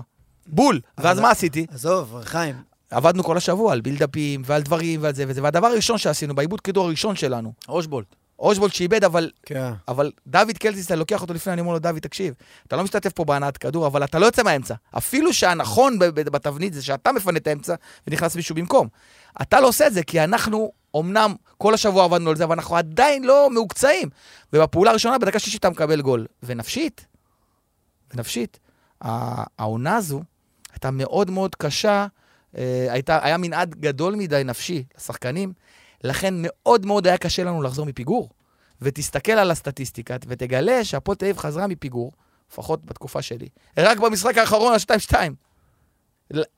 בול. ואז מה עשיתי? עזוב, חיים. עבדנו כל השבוע על בילדאפים ועל דברים ועל זה וזה, והדבר הראשון שעשינו, בעיבוד כדור הראשון שלנו, אושבולט. אושבולט שאיבד, אבל, כן. אבל דוד קלטיסטל לוקח אותו לפני, אני אומר לו, דוד, תקשיב, אתה לא משתתף פה בהנעת כדור, אבל אתה לא יוצא מהאמצע. אפילו שהנכון בתבנית זה שאתה מפנה את האמצע ונכנס מישהו במקום. אתה לא עושה את זה, כי אנחנו, אמנם כל השבוע עבדנו על זה, אבל אנחנו עדיין לא מהוקצעים. ובפעולה הראשונה, בדקה שישית אתה מקבל גול. ונפשית, ונפשית, העונה הזו הייתה מאוד מאוד קשה, אה, הייתה, היה מנעד גדול מדי נפשי לשחקנים, לכן מאוד מאוד היה קשה לנו לחזור מפיגור. ותסתכל על הסטטיסטיקה ותגלה שהפועל תל אביב חזרה מפיגור, לפחות בתקופה שלי, רק במשחק האחרון, ה-2-2.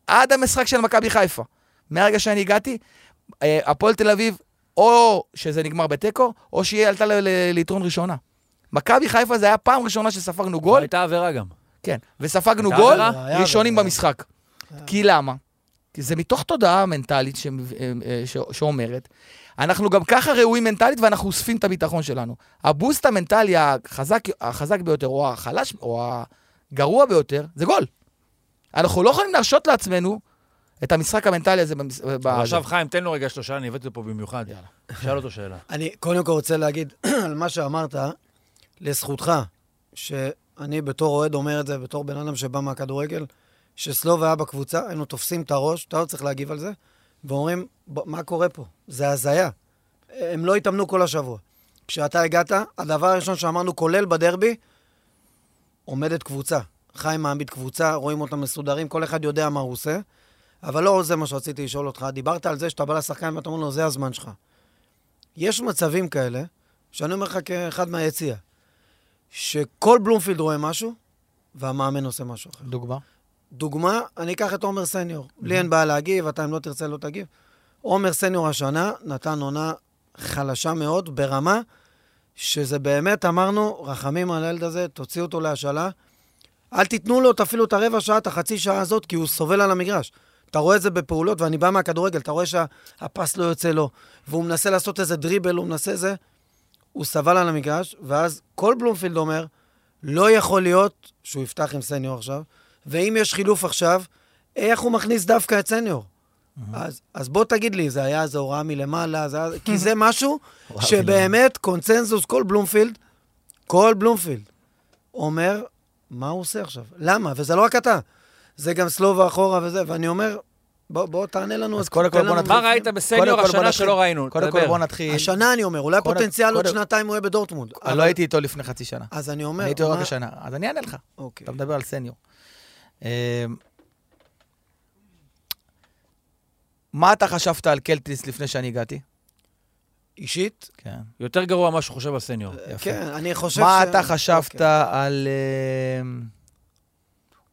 עד המשחק של מכבי חיפה. מהרגע שאני הגעתי, אה, הפועל תל אביב או שזה נגמר בתיקו, או שהיא עלתה ליתרון ראשונה. מכבי חיפה זה היה פעם ראשונה שספגנו גול, הייתה עבירה גם. כן, וספגנו גול ראשונים. במשחק. כי למה? כי זה מתוך תודעה מנטלית ש... אה, ש... שאומרת, אנחנו גם ככה ראויים מנטלית ואנחנו אוספים את הביטחון שלנו. הבוסט המנטלי החזק, החזק ביותר, או החלש, או הגרוע ביותר, זה גול. אנחנו לא יכולים להרשות לעצמנו את המשחק המנטלי הזה. במס... ב- אבל עכשיו חיים, תן לו רגע שלושה, אני הבאתי אותו פה במיוחד. יאללה. שאל אותו שאלה. אני קודם כל רוצה להגיד על מה שאמרת, לזכותך, שאני בתור אוהד אומר את זה, בתור בן אדם שבא מהכדורגל, שסלוב היה בקבוצה, היינו תופסים את הראש, אתה לא צריך להגיב על זה, ואומרים, "ב- מה קורה פה? זה הזיה. הם לא התאמנו כל השבוע. כשאתה הגעת, הדבר הראשון שאמרנו, כולל בדרבי, עומדת קבוצה. חיים מעמיד קבוצה, רואים אותם מסודרים, כל אחד יודע מה הוא עושה, אבל לא זה מה שרציתי לשאול אותך. דיברת על זה שאתה בא לשחקן ואתה אומר לו, זה הזמן שלך. יש מצבים כאלה, שאני אומר לך כאחד מהיציע, שכל בלומפילד רואה משהו, והמאמן עושה משהו אחר. דוגמה. דוגמה, אני אקח את עומר סניור. לי אין בעיה להגיב, אתה אם לא תרצה לא תגיב. עומר סניור השנה נתן עונה חלשה מאוד, ברמה שזה באמת, אמרנו, רחמים על הילד הזה, תוציאו אותו להשאלה. אל תיתנו לו אפילו את הרבע שעה, את החצי שעה הזאת, כי הוא סובל על המגרש. אתה רואה את זה בפעולות, ואני בא מהכדורגל, אתה רואה שהפס לא יוצא לו, והוא מנסה לעשות איזה דריבל, הוא מנסה זה, הוא סבל על המגרש, ואז כל בלומפילד אומר, לא יכול להיות שהוא יפתח עם סניור עכשיו, ואם יש חילוף עכשיו, איך הוא מכניס דווקא את סניור? אז, אז בוא תגיד לי, זה היה איזו הוראה מלמעלה, זה היה... כי זה משהו שבאמת קונצנזוס, כל בלומפילד, כל בלומפילד אומר, מה הוא עושה עכשיו? למה? וזה לא רק אתה, זה גם סלובה אחורה וזה, ואני אומר, בוא, בוא תענה לנו. אז קודם כל בוא נתחיל. מה ראית בסניור השנה. שלא ראינו? קודם כל. בוא נתחיל. השנה אני אומר, אולי פוטנציאל עוד שנתיים הוא יהיה בדורטמונד. לא הייתי איתו לפני חצי שנה. אז אני אומר, אני הייתי רק מה- השנה. אז אני אענה לך. אוקיי. אתה מדבר על סניור. אמ, מה אתה חשבת על קלטיס לפני שאני הגעתי? אישית? כן. יותר גרוע ממה שהוא חושב על סניור. יפה. כן, אני חושב מה ש... אתה חשבת אוקיי. על... אמ,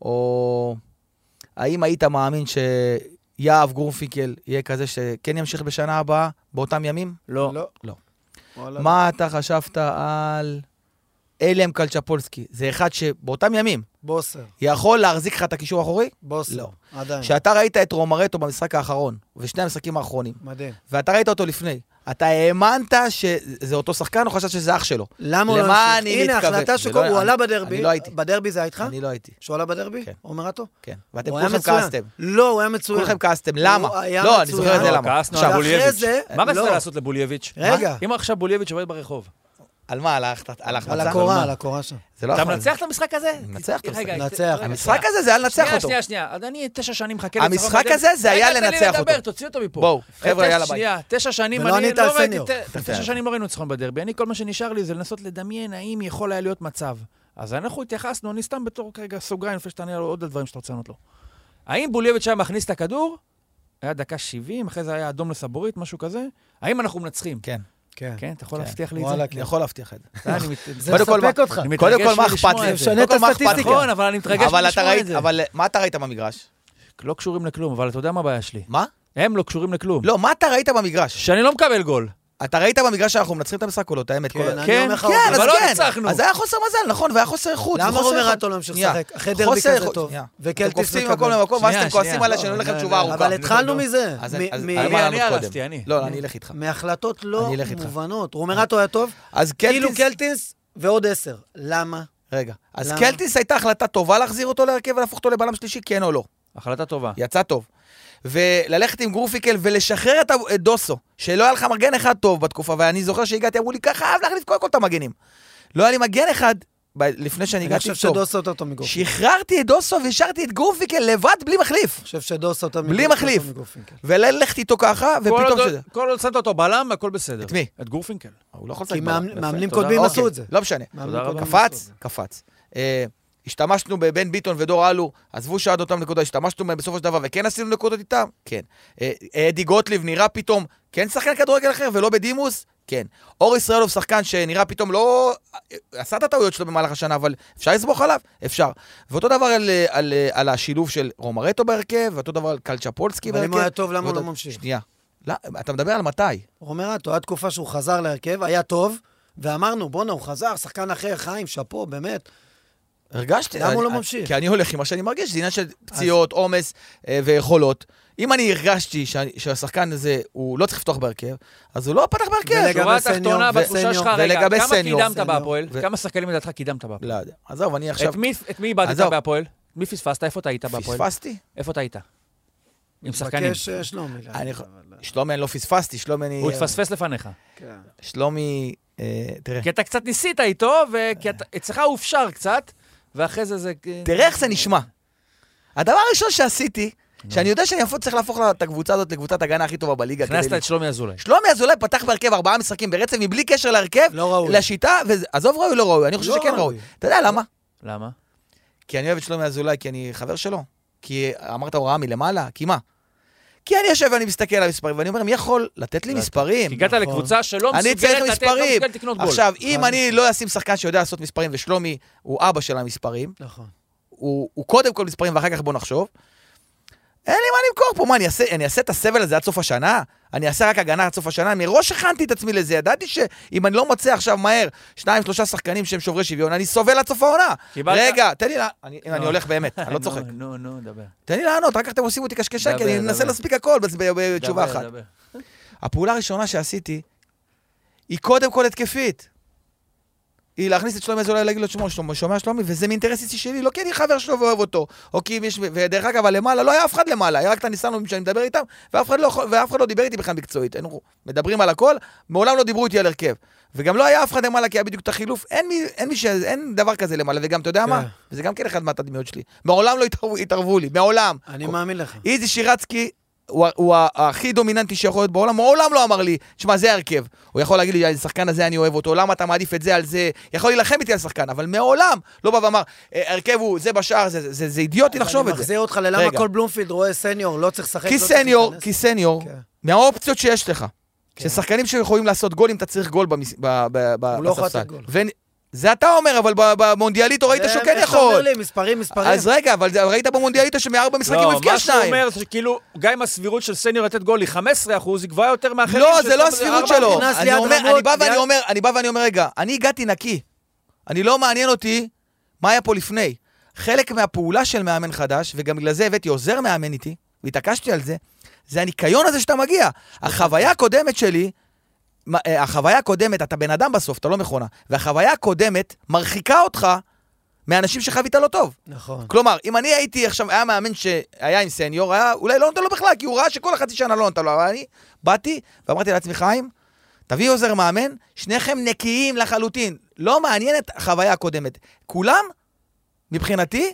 או האם היית מאמין שיהב גורפינקל יהיה כזה שכן ימשיך בשנה הבאה, באותם ימים? לא. לא. לא. מה אתה חשבת על אליאם קלצ'פולסקי? זה אחד שבאותם ימים בוסר. יכול להחזיק לך את הקישור האחורי? בוסר. לא. עדיין. כשאתה ראית את רומרטו במשחק האחרון, ושני המשחקים האחרונים, מדהים. ואתה ראית אותו לפני, אתה האמנת שזה אותו שחקן או חשבת שזה אח שלו? למה הוא לא למה? אני הנה, מתכוון? החלטה זה של לא-. הוא אני- עלה בדרבי. אני לא הייתי. בדרבי זה היה איתך? אני לא הייתי, שהוא עלה בדרבי? כן. עומר אטו? כן. ואתם כולכם. כעסתם. לא, הוא היה מצוין. כולכם כעסתם, למה? לא, אני. זוכר את זה למה. כעסנו על בולייביץ'. מה רצית לא. לעשות לבולייביץ'? רגע. אם עכשיו בולייביץ' עובד ברחוב. על מה? על ההחט- על ההחמצה? הקורה, על הקורה שם. זה לא אתה. מנצח את המשחק הזה? מנצח את המשחק. רגע, המשחק שנייה. הזה זה היה לנצח שנייה, אותו. שנייה, שנייה. אז אני תשע שנים מחכה המשחק בדרבי. הזה זה היה רגע, תן לי לנצח לדבר, אותו. תוציא אותו מפה. בואו, חבר'ה, תשע- יאללה, ביי. שנייה, תשע שנים, ולא אני ענית על לא ראיתי... תשע שנים לא ראינו ניצחון בדרבי. אני, כל מה שנשאר לי זה לנסות לדמיין האם יכול היה להיות מצב. אז אנחנו התייחסנו, אני סתם בתור כרגע סוגריים, לפני שתענה על עוד הדברים שאתה רוצה לענות לו. האם בולייביץ' היה מכניס את הכדור? היה דקה 70, אחרי זה היה אדום לסבורית, משהו כזה. האם אנחנו מנצחים? כן, כן. כן, אתה יכול כן. להבטיח לי את זה? וואלה, אני יכול להבטיח את זה. מת- זה מספק מה- אותך. קודם כל, מה אכפת לי? זה. משנה את לי? הסטטיסטיקה. נכון, אבל אני מתרגש לשמוע את זה. אבל מה אתה ראית במגרש? לא קשורים לכלום, אבל אתה יודע מה הבעיה שלי? מה? הם לא קשורים לכלום. לא, מה אתה ראית במגרש? שאני לא מקבל גול. אתה ראית במגרש שאנחנו מנצחים את המשחק או לא? את האמת. כן, כל- אני כן, אומר לך... כן. אז אבל לא כן. ניצחנו. אז היה חוסר מזל, נכון, והיה חוסר איכות. למה וחוסר עומר איכות. אטו לא המשיך שנייה. לשחק? אחרי דרבי כזה טוב. אתם וקלטיס קופצים מקבל. ממקום למקום, ואז אתם כועסים. עליי שאני הולך לא, לתשובה לא, ארוכה. אבל התחלנו מזה. אני-. הרסתי, אני. לא, אני אלך איתך. מהחלטות לא. מובנות. רומרטו היה טוב, אז כאילו קלטיס... ועוד עשר. למה? רגע. אז? קלטיס הייתה החלטה טובה להחזיר אותו להרכב ולהפוך אותו לבלם שלישי, כן או לא? החלטה טובה. יצא טוב. וללכת עם גורפינקל ולשחרר את דוסו, שלא היה לך מגן אחד טוב בתקופה, ואני זוכר שהגעתי, אמרו לי, ככה חייב להחליף קודם כל את המגנים. לא היה לי מגן אחד ב- לפני שאני אני הגעתי חושב טוב. שדוסו יותר טוב מגורפינקל. שחררתי את דוסו והשארתי את גורפינקל לבד בלי מחליף. אני חושב שדוסו יותר בלי מחליף. וללכת איתו ככה, ופתאום שזה... כל עוד שמת אותו בלם, הכל בסדר. את מי? את גורפינקל. הוא לא יכול כי לשחק בלם. מאמנ- מאמנים קודמים. עשו את זה. לא משנה. קפץ. קפץ. השתמשנו בבן ביטון ודור אלו, עזבו שעד אותם נקודות, השתמשנו בהם בסופו של דבר, וכן עשינו נקודות איתם? כן. אה, אדי גוטליב נראה פתאום, כן שחקן כדורגל אחר ולא בדימוס? כן. אור ישראלוב שחקן שנראה פתאום לא... אה, עשה את הטעויות שלו במהלך השנה, אבל אפשר לסמוך עליו? אפשר. ואותו דבר על, אה, על, על השילוב של רומרטו בהרכב, ואותו דבר על קלצ'פולסקי אבל בהרכב. אם הוא היה טוב, למה הוא לא ממשיך? שנייה. לא, אתה מדבר על מתי? רומרטו, הייתה תקופה שהוא חזר להרכב, היה טוב, ואמרנו, בואנה, הוא חזר, שחקן אחר, חיים, שאפו, באמת. הרגשתי. למה הוא לא אני- ממשיך? כי אני הולך עם מה שאני מרגיש, זה עניין של פציעות, עומס אה, ויכולות. אם אני הרגשתי שהשחקן הזה, הוא לא צריך לפתוח בהרכב, אז הוא לא פתח בהרכב. ולגבי שורה סניור, התחתונה, בתחושה. שלך, רגע, כמה. קידמת. בהפועל? כמה שחקנים לדעתך קידמת בהפועל? לא יודע. עזוב, אני עכשיו... את מי- איבדת. בהפועל? מי פספסת? איפה אתה היית בהפועל? פספסתי? איפה אתה היית? עם שחקנים. מבקש אה, שלומי. אבל, שלומי, אני לא פספסתי, שלומי אני... הוא התפספס לפניך. כן. שלומי, אה, תראה. כי אתה קצת ניסית איתו, וכי אצלך הוא הופשר קצת, ואחרי זה זה... תראה איך זה נשמע. הדבר הראשון שעשיתי, שאני יודע שאני אפילו צריך להפוך את הקבוצה הזאת לקבוצת הגנה הכי טובה בליגה. הכנסת את שלומי אזולאי. שלומי אזולאי פתח בהרכב ארבעה משחקים ברצף מבלי קשר להרכב, לא ראוי. לשיטה, ועזוב ראוי, לא ראוי, אני חושב לא שכן. ראוי. אתה יודע למה? למה? כי אני אוהב את שלומי אזולאי, כי אני חבר שלו. כי אמרת הוראה מלמעלה, כי מה? כי אני יושב ואני מסתכל על המספרים, ואני אומר, מי יכול לתת לי מספרים? כי הגעת נכון. לקבוצה שלא מסוגלת לתת, לא מספרים. מסוגלת לקנות גול. עכשיו, אם חד אני לא אשים שחקן שיודע לעשות מספרים, ושלומי הוא אבא של המספרים, נכון. הוא קודם כל מספרים ואחר כך בוא נחשוב. אין לי מה למכור פה, מה, אני אעשה, אני אעשה את הסבל הזה עד סוף השנה? אני אעשה רק הגנה עד סוף השנה? מראש הכנתי את עצמי לזה, ידעתי שאם אני לא מוצא עכשיו מהר שניים, שלושה שחקנים שהם שוברי שוויון, אני סובל עד סוף העונה. רגע, תן לי, לה- אני, אני נו. הולך באמת, אני לא צוחק. נו, נו, דבר. תן לי לענות, רק אתם עושים אותי קשקשה, כי אני מנסה. להספיק הכל בתשובה אחת. דבר. הפעולה הראשונה שעשיתי, היא קודם כל התקפית. היא להכניס את שלומי אזולאי להגיד לו, תשמע, שלומי, שומע שלומי, וזה מאינטרס אישי שלי, לא כי אני חבר שלו ואוהב אותו, או כי אם יש, ודרך אגב, הלמעלה, לא היה אף אחד למעלה, היה רק את הניסנובים שאני מדבר איתם, ואף אחד לא, ואף אחד לא דיבר איתי בכלל מקצועית. היינו מדברים על הכל, מעולם לא דיברו איתי על הרכב. וגם לא היה אף אחד למעלה, כי היה בדיוק את החילוף, אין מי, אין מי ש... אין דבר כזה למעלה, וגם, אתה יודע כן. מה? וזה גם כן אחד מהתדמיות שלי. מעולם לא התערבו, התערבו לי, מעולם. אני מאמין לך. איזי שירצקי הוא, הוא הכי דומיננטי שיכול להיות בעולם, מעולם לא אמר לי, תשמע, זה ההרכב. הוא יכול להגיד לי, השחקן הזה אני אוהב אותו, למה אתה מעדיף את זה על זה? יכול להילחם איתי על שחקן, אבל מעולם לא בא ואמר, "אה, ההרכב הוא זה בשער, זה, זה, זה, זה אידיוטי לחשוב אני את זה. מחזיר אותך ללמה רגע. כל בלומפילד רואה סניור, לא צריך לשחק. כי לא סניור. כי סניור, כן. מהאופציות שיש לך, כן. ששחקנים שיכולים לעשות גולים, אתה צריך גול במס... ב... ב... ב... הוא לא יכול בספסל. לתת גול. זה אתה אומר, אבל ב- במונדיאליטו ראית זה שהוא כן איך אתה אומר יכול. לי, מספרים, מספרים. אז רגע, אבל זה- ראית במונדיאליטו שמארבע משחקים הוא לא, הבקיע מה שהוא שניים. אומר, זה שכאילו, גם אם הסבירות של סניור לתת גול היא 15 אחוז, היא גבוהה יותר מאחרים. לא, זה לא הסבירות שלו. אני בא ואני אומר, אני בא ואני אומר, רגע, אני הגעתי נקי. אני לא מעניין אותי מה היה פה לפני. חלק מהפעולה של מאמן חדש, וגם בגלל זה הבאתי עוזר מאמן איתי, והתעקשתי על זה, זה הניקיון הזה שאתה מגיע. החוויה הקודמת שלי, החוויה הקודמת, אתה בן אדם בסוף, אתה לא מכונה, והחוויה הקודמת מרחיקה אותך מאנשים שחווית לא טוב. נכון. כלומר, אם אני הייתי עכשיו, היה מאמן שהיה עם סניור, היה אולי לא נותן לו בכלל, כי הוא ראה שכל החצי שנה לא נותן לו, אבל אני באתי ואמרתי לעצמי, חיים, תביא עוזר מאמן, שניכם נקיים לחלוטין. לא מעניינת החוויה הקודמת. כולם, מבחינתי,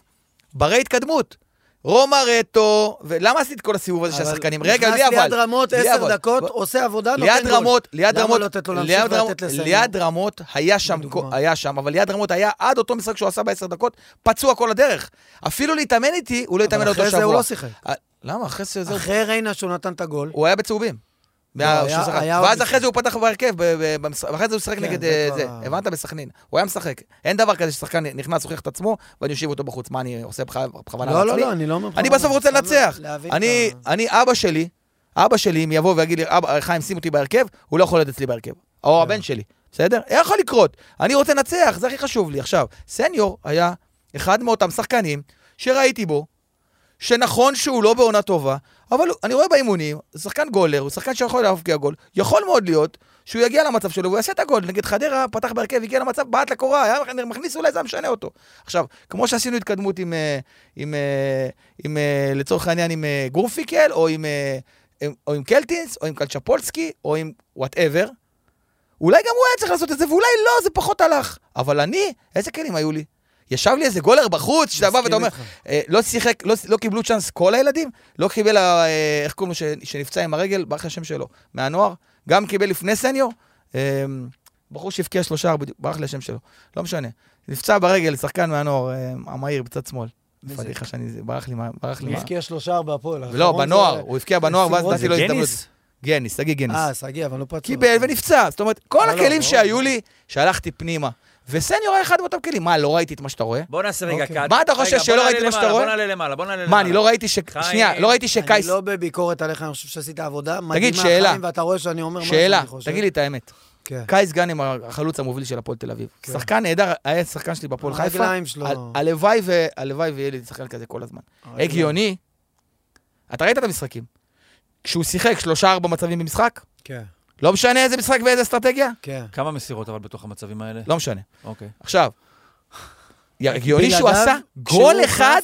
ברי התקדמות. רומא רטו, ולמה עשיתי את כל הסיבוב הזה של אבל השחקנים? רגע, בלי אבל. נכנס ליד רמות עשר אבל. דקות, עושה עבודה, נותן ליד. רמות, ליד למה רמות, לא לתת לו להמשיך ולתת לסניור? ליד רמות היה שם. היה שם, אבל ליד רמות היה עד אותו משחק שהוא עשה בעשר דקות, פצוע כל הדרך. אפילו להתאמן איתי, הוא לא התאמן אבל אותו שבוע. אחרי זה הוא לא שיחק. אה, למה? אחרי זה. אחרי ריינה שהוא נתן את הגול. הוא היה בצהובים. לא, ואז. אחרי זה הוא פתח בהרכב, ואחרי זה הוא שיחק כן, נגד זה אה. הבנת? בסכנין. הוא היה משחק. אין דבר כזה ששחקן נכנס, הוכיח את עצמו, ואני אושיב אותו בחוץ. מה, אני עושה בכ- בכוונה לא, לא, לעצמי? לא, אני לא אומר... אני בסוף רוצה לנצח. אני, אבא שלי, אבא שלי, אם יבוא ויגיד לי, אבא, חיים, שים אותי בהרכב, הוא לא יכול להיות אצלי בהרכב. או כן. הבן שלי, בסדר? יכול לקרות. אני רוצה לנצח, זה הכי חשוב לי. עכשיו, סניור היה אחד מאותם שחקנים שראיתי בו, שנכון שהוא לא בעונה טובה, אבל אני רואה באימונים, שחקן גולר, הוא שחקן שיכול להבקיע גול, יכול מאוד להיות שהוא יגיע למצב שלו והוא יעשה את הגול. נגד חדרה, פתח בהרכב, הגיע למצב, בעט לקורה, היה מכניס אולי זה היה משנה אותו. עכשיו, כמו שעשינו התקדמות עם, אה, עם, אה, עם אה, לצורך העניין, עם גורפיקל, או עם, עם- או עם קלטינס, או עם קלצ'פולסקי, או עם וואטאבר, אולי גם הוא היה צריך לעשות את זה, ואולי לא, זה פחות הלך. אבל אני, איזה כלים היו לי? ישב לי איזה גולר בחוץ, שאתה בא ואתה אומר. אה, לא שיחק, לא, לא קיבלו צ'אנס כל הילדים, לא קיבל, אה, איך קוראים לו, ש- שנפצע עם הרגל, ברח השם שלו, מהנוער, גם קיבל לפני סניור, אה, בחור שהבקיע שלושה, ברח לי השם שלו, לא משנה. נפצע ברגל, שחקן מהנוער, אה, המהיר בצד שמאל. פדיחה שאני, ברח לי, מה- ברח לי. הוא מה- הבקיע שלושה בהפועל. לא, האחרון בנוער, הוא הבקיע בנוער, ואז נתתי לו הזדמנות. גניס? תגיד גניס. אה, שגיא, אבל לא פצוע. קיבל ונפצע. זאת אומרת, כל לא, לא, הכלים. שהיו לי, שהלכתי פנימה. וסניור היה אחד מאותם כלים. מה, לא ראיתי את מה שאתה רואה? בוא נעשה רגע אוקיי. קאט. מה אתה חושב, שלא ראיתי נעלה מה שאתה רואה? בוא נעלה למעלה, בוא נעלה למעלה. מה, אני לא ראיתי ש... שנייה, לא ראיתי אני שקייס... לא בביקורת עליך, אני חושב שעשית עבודה מדהימה, תגיד, שאלה. חיים, ואתה רואה שאני אומר מה שאלה, שאני חושב. תגיד לי את האמת. כן. קייס גאנם, החלוץ המוביל של הפועל תל אביב. כן. שחקן נהדר, היה שחקן שלי בפועל חיפה. הרגליים שלו. ה- הלוואי ויהיה לי שחקן כזה כל הזמן. הגיוני, אתה ראית את המשחקים. כשהוא שיחק שלושה-ארבע מצבים במשחק, כן, לא משנה איזה משחק ואיזה אסטרטגיה, כן. כמה מסירות אבל בתוך המצבים האלה? לא משנה. אוקיי. עכשיו, הגיוני שהוא עשה גול אחד,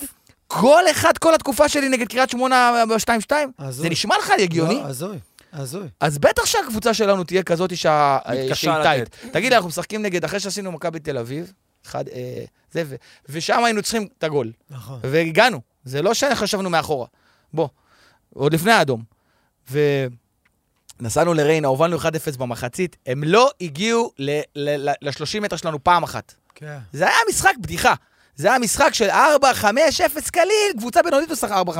גול אחד כל התקופה שלי נגד קריית שמונה ב-2-2? הזוי. זה נשמע לך הגיוני? לא, הזוי, הזוי. אז בטח שהקבוצה שלנו תהיה כזאת שה- מתקשה שהיא טייט. לתת. תגיד אנחנו משחקים נגד, אחרי שעשינו מכבי תל אביב, אחד, אה, זה, ו- ושם היינו צריכים את הגול. נכון. והגענו. זה לא שחשבנו מאחורה. בוא, עוד לפני האדום. ונסענו לריינה, הובלנו 1-0 במחצית, הם לא הגיעו ל-30 מטר שלנו פעם אחת. כן. זה היה משחק בדיחה. זה היה משחק של 4-5-0 קליל, קבוצה בינונית עושה 4-5-0.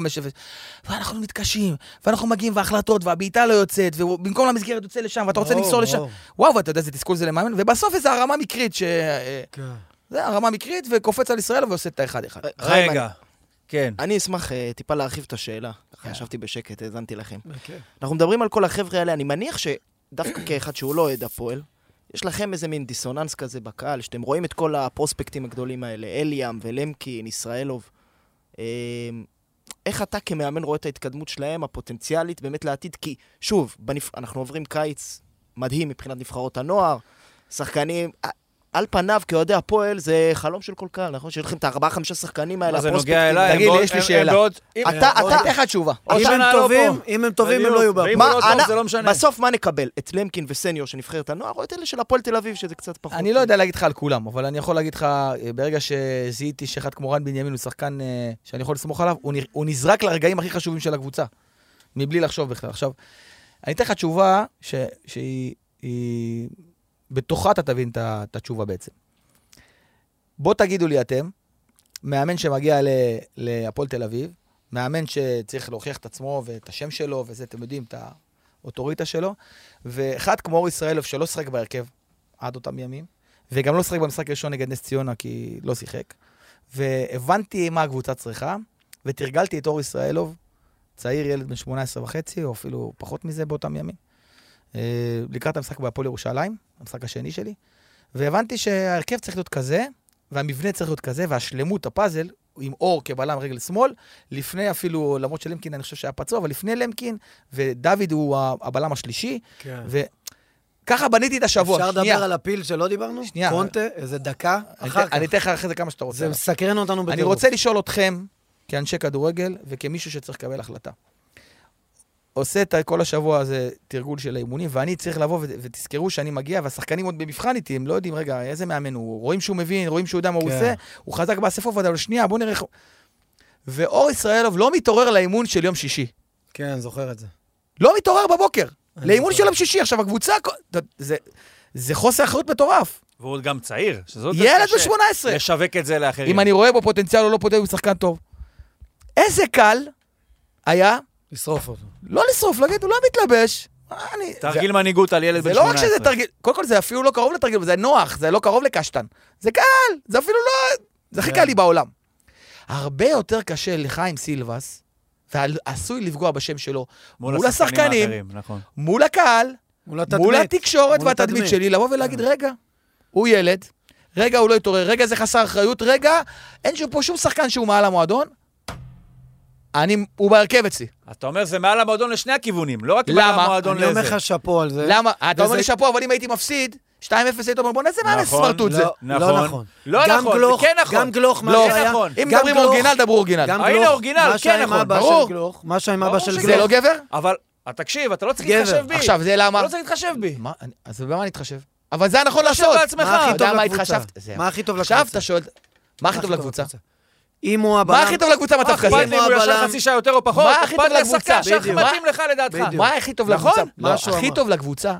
ואנחנו מתקשים, ואנחנו מגיעים, והחלטות, והבעיטה לא יוצאת, ובמקום למסגרת יוצא לשם, ואתה רוצה למסור לשם. וואו, ואתה יודע איזה תסכול זה למאמן, ובסוף איזו הרמה מקרית, ש... כן. זה הרמה מקרית, וקופץ על ישראל ועושה את האחד-אחד. חיים, רגע. כן. אני אשמח אה, טיפה להרחיב את השאלה. ככה כן. ישבתי בשקט, האזנתי לכם. כן. אנחנו מדברים על כל החבר'ה האלה, אני מניח שדווקא כאחד שהוא לא אוהד הפועל, יש לכם איזה מין דיסוננס כזה בקהל, שאתם רואים את כל הפרוספקטים הגדולים האלה, אליאם ולמקין, ישראלוב. אה, איך אתה כמאמן רואה את ההתקדמות שלהם, הפוטנציאלית, באמת לעתיד? כי, שוב, בנפ... אנחנו עוברים קיץ מדהים מבחינת נבחרות הנוער, שחקנים... על פניו, כאוהדי הפועל, זה חלום של כל קהל, נכון? שיש לכם את הארבעה-חמישה שחקנים האלה, מה זה הפרוספקטים. נוגע אליי? תגיד לי, יש לי שאלה. אתה- אתה- אתן לך תשובה. אם הם לא טובים, פה. אם הם טובים, הם. לא יהיו. הוא לא טוב, אנ- זה לא משנה. בסוף מה נקבל? את למקין וסניור של נבחרת הנוער, או את אלה של הפועל תל אביב, שזה קצת פחות? אני לא יודע להגיד לך על כולם, אבל אני יכול להגיד לך, אה, ברגע שזיהיתי שאחד כמו רן בנימין הוא שחקן אה, שאני יכול לסמוך עליו, הוא נזרק לרגעים הכי חשובים של הקבוצה, מבלי לחשוב בכלל. עכשיו, אני אתן לך תשובה ש- שהיא... בתוכה אתה תבין את התשובה בעצם. בוא תגידו לי אתם, מאמן שמגיע להפועל תל אביב, מאמן שצריך להוכיח את עצמו ואת השם שלו וזה, אתם יודעים, את האוטוריטה שלו, ואחד כמו אור ישראלוב שלא שיחק בהרכב עד אותם ימים, וגם לא שיחק במשחק הראשון נגד נס ציונה כי לא שיחק, והבנתי מה הקבוצה צריכה, ותרגלתי את אור ישראלוב, צעיר, ילד בן 18 וחצי, או אפילו פחות מזה באותם ימים, לקראת המשחק בהפועל ירושלים, המשחק השני שלי, והבנתי שההרכב צריך להיות כזה, והמבנה צריך להיות כזה, והשלמות, הפאזל, עם אור כבלם רגל שמאל, לפני אפילו, למרות שלמקין אני חושב שהיה פצוע, אבל לפני למקין, ודוד הוא הבלם השלישי, כן. וככה בניתי את השבוע. אפשר שנייה. לדבר על הפיל שלא דיברנו? שנייה. קונטה, איזה דקה, אני אחר אתן- כך. אני אתן לך אחרי זה כמה שאתה רוצה. זה מסקרן אותנו בטירוף. אני רוצה לשאול אתכם, כאנשי כדורגל וכמישהו שצריך לקבל החלטה. עושה את כל השבוע הזה תרגול של האימונים, ואני צריך לבוא, ו- ותזכרו שאני מגיע, והשחקנים עוד במבחן איתי, הם לא יודעים, רגע, איזה מאמן הוא, רואים שהוא מבין, רואים שהוא יודע מה הוא כן. עושה, הוא חזק באספות, אבל שנייה, בוא נראה איך... הוא- ואור ישראלוב לא מתעורר לאימון של יום שישי. כן, זוכר את זה. לא מתעורר בבוקר. לאימון זוכר. של יום שישי. עכשיו, הקבוצה, זה, זה חוסר אחריות מטורף. והוא עוד גם צעיר, שזאת... ילד בן 18. לשווק את זה לאחרים. אם אני רואה בו פוטנציאל או לא פוטנציאל, הוא שחקן טוב. איזה קל היה לשרוף אותו. לא לשרוף, להגיד, הוא לא מתלבש. אני... תרגיל מנהיגות על ילד זה בן לא 18. רק שזה תרגיל, קודם כל זה אפילו לא קרוב לתרגיל, זה נוח, זה לא קרוב לקשטן. זה קל, זה אפילו לא... זה הכי כן. קל לי בעולם. הרבה יותר קשה לחיים סילבס, ועשוי לפגוע בשם שלו, מול השחקנים, האחרים, נכון. מול הקהל, מול התדמית. מול התקשורת מול והתדמית התדמית. שלי, לבוא ולהגיד, רגע, הוא ילד, רגע, הוא לא התעורר, רגע, זה חסר אחריות, רגע, אין פה שום שחקן שהוא מעל המועדון, אני, הוא בהרכב אצלי. אתה אומר, זה מעל המועדון לשני הכיוונים, לא רק למה? מעל המועדון אני אומר לזה. לך שאפו על זה. למה? אתה אומר לי שאפו, אבל אם הייתי מפסיד, 2-0 היית אומר, בוא'נה, איזה מאמן נכון, סמרטוט זה. לא, נכון. לא נכון. לא גם נכון, גלוך, זה כן נכון. גם גלוך, מה לא, שהיה... נכון. אם מדברים גלוך- אורגינל, דברו אורגינל. גם הנה, גלוך, אורגינל, מה כן שהיה עם נכון, אבא ברור. של גלוך, מה שהיה עם אבא של שזה זה לא גלוך. גבר? אבל, אה, תקשיב, אתה לא צריך. להתחשב בי. עכשיו, זה למה? אתה לא צריך להתחשב בי. מה, אז במה אני אתחשב? אבל זה הנכון תתחשב לעשות. מה הכי טוב מה לקבוצה? מה הכי טוב לקבוצה? אם הוא הבלם... מה הכי טוב לקבוצה מצב אכפת כזה? לי אם הוא ישן הבלם- חצי שעה יותר או פחות, מה הכי אכפת טוב לקבוצה? שהכי. מתאים לך לדעתך. מה הכי טוב נכון? לקבוצה? מה שהוא הכי. טוב לקבוצה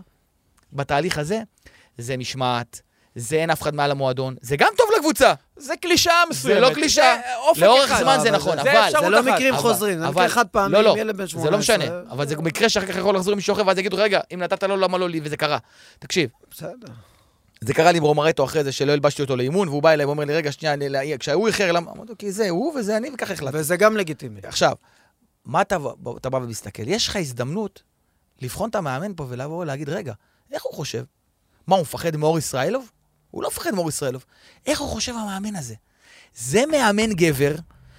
בתהליך הזה, זה משמעת, זה אין אף אחד מעל המועדון, זה גם טוב לקבוצה. זה קלישאה מסוימת. זה לא קלישאה. לאורך אחד. זמן זה נכון, זה אבל... זה לא אחת. מקרים אבל- חוזרים, זה אבל- מקרה חד פעמי לא, לא, ילד בן 18. זה לא משנה, אבל זה מקרה שאחר כך יכול לחזור עם מישהו אחר, ואז יגידו, רגע, אם נתת לו, למה לא לי, וזה קרה. תקשיב, בסדר. זה קרה לי עם רומרטו אחרי זה, שלא הלבשתי אותו לאימון, והוא בא אליי ואומר לי, רגע, שנייה, אני- כשהוא איחר, למה? אמרתי לו, כי זה הוא וזה אני, וככה החלטתי. וזה גם לגיטימי. עכשיו, מה אתה, אתה בא ומסתכל? יש לך הזדמנות לבחון את המאמן פה ולבוא ולהגיד, רגע, איך הוא חושב? מה, הוא מפחד מאור ישראלוב? הוא לא מפחד מאור ישראלוב. איך הוא חושב המאמן הזה? זה מאמן גבר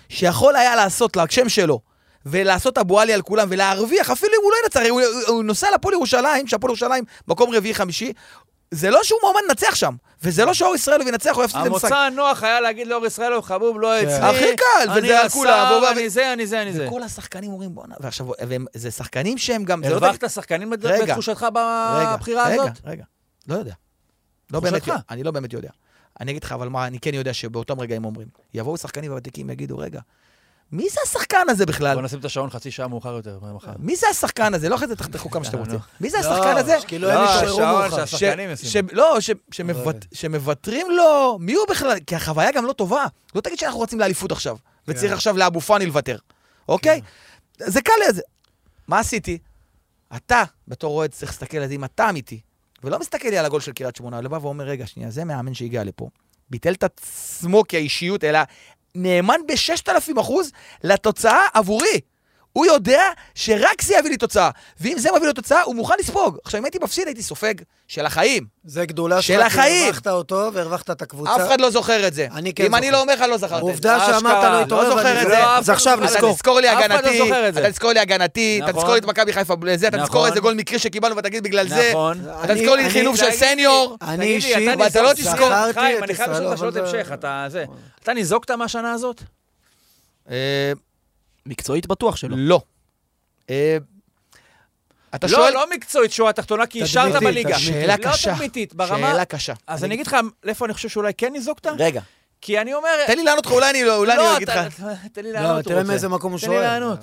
שיכול היה לעשות לשם שלו ולעשות אבו עלי על כולם ולהרוויח, אפילו אם הוא לא ינצח, הוא, הוא, הוא נוסע לפועל ירושלים, שהפועל ירושלים מקום רביעי-חמישי, זה לא שהוא מועמד לנצח שם, וזה לא שאור ישראלוב ינצח או יפסיד למשחק. המוצא הנוח היה להגיד לאור ישראלוב, חבוב, לא אצלי. הכי קל, וזה על כולם, אני זה, אני זה, אני זה. וכל השחקנים אומרים, בואנה, ועכשיו, זה שחקנים שהם גם... לא הרווחת שחקנים רגע. בתחושתך רגע, בבחירה רגע, הזאת? רגע, לא יודע. לא. באמת. אני לא באמת יודע. אני אגיד לך, אבל מה, אני כן יודע שבאותם רגעים אומרים, יבואו שחקנים ותיקים, יגידו, רגע, מי זה השחקן הזה בכלל? בוא נשים את השעון חצי שעה מאוחר יותר, מחר. מי זה השחקן הזה? לא אחרי זה תחתכו כמה שאתם לא, רוצים. מי זה השחקן הזה? כאילו הם לא, יתעוררו מאוחר. השחקנים ש- ישימו. ש- לא, שמוותרים לו, מי הוא בכלל? כי החוויה גם לא טובה. לא תגיד שאנחנו רצים לאליפות עכשיו, וצריך כן. עכשיו לאבו פאני לוותר, אוקיי? זה קל לזה. מה עשיתי? אתה, בתור אוהד, צריך להסתכל על זה אם אתה אמיתי, ולא מסתכל לי על הגול של קריית שמונה, אלא בא ואומר, רגע, שנייה, זה מאמן שהגיע לפה, ביטל את עצמו כאישיות, אלא נאמן ב-6,000 אחוז לתוצאה עבורי. הוא יודע שרק זה יביא לי תוצאה, ואם זה מביא לו תוצאה, הוא מוכן לספוג. עכשיו, אם הייתי מפסיד, הייתי סופג של החיים. זה גדולה של שלך, כי החיים. הרווחת אותו והרווחת את הקבוצה. אף אחד לא זוכר את זה. אני כן אם אני זוכר. לא אומר לך, לא זכרתם. עובדה שאמרת לא לא התעורר, זוכר ואני- את זה-. אז עכשיו אחד אתה נזכור. תזכור לי לא הגנתי, זוכר. אתה תזכור לי הגנתי, אתה נכון. תזכור לי את מכבי חיפה לזה, אתה תזכור נכון. איזה גול מקרי שקיבלנו ותגיד בגלל זה. נכון. אתה אני- תזכור לי אני- חילוף של סניור. אני אישית, אתה לא תזכור. זכרתי חיים, אני חייב לשאול אותך שאלות המשך, אתה זה. אתה ניזוקת מהשנה הזאת? אה, מקצועית בטוח שלא. לא. אה, אתה לא, שואל... לא מקצועית, שורה תחתונה, כי אישרת בליגה. שאלה לא קשה. תדמיתית, ברמה... שאלה קשה. אז אני אגיד לך, לאיפה אני חושב שאולי כן ניזוקת? רגע, כי אני אומר... תן לי לענות לך, אולי אני לא לא אגיד לך. אתה- תן לי לענות. לא, תראה. מאיזה מקום הוא תן שואל. לי לענות.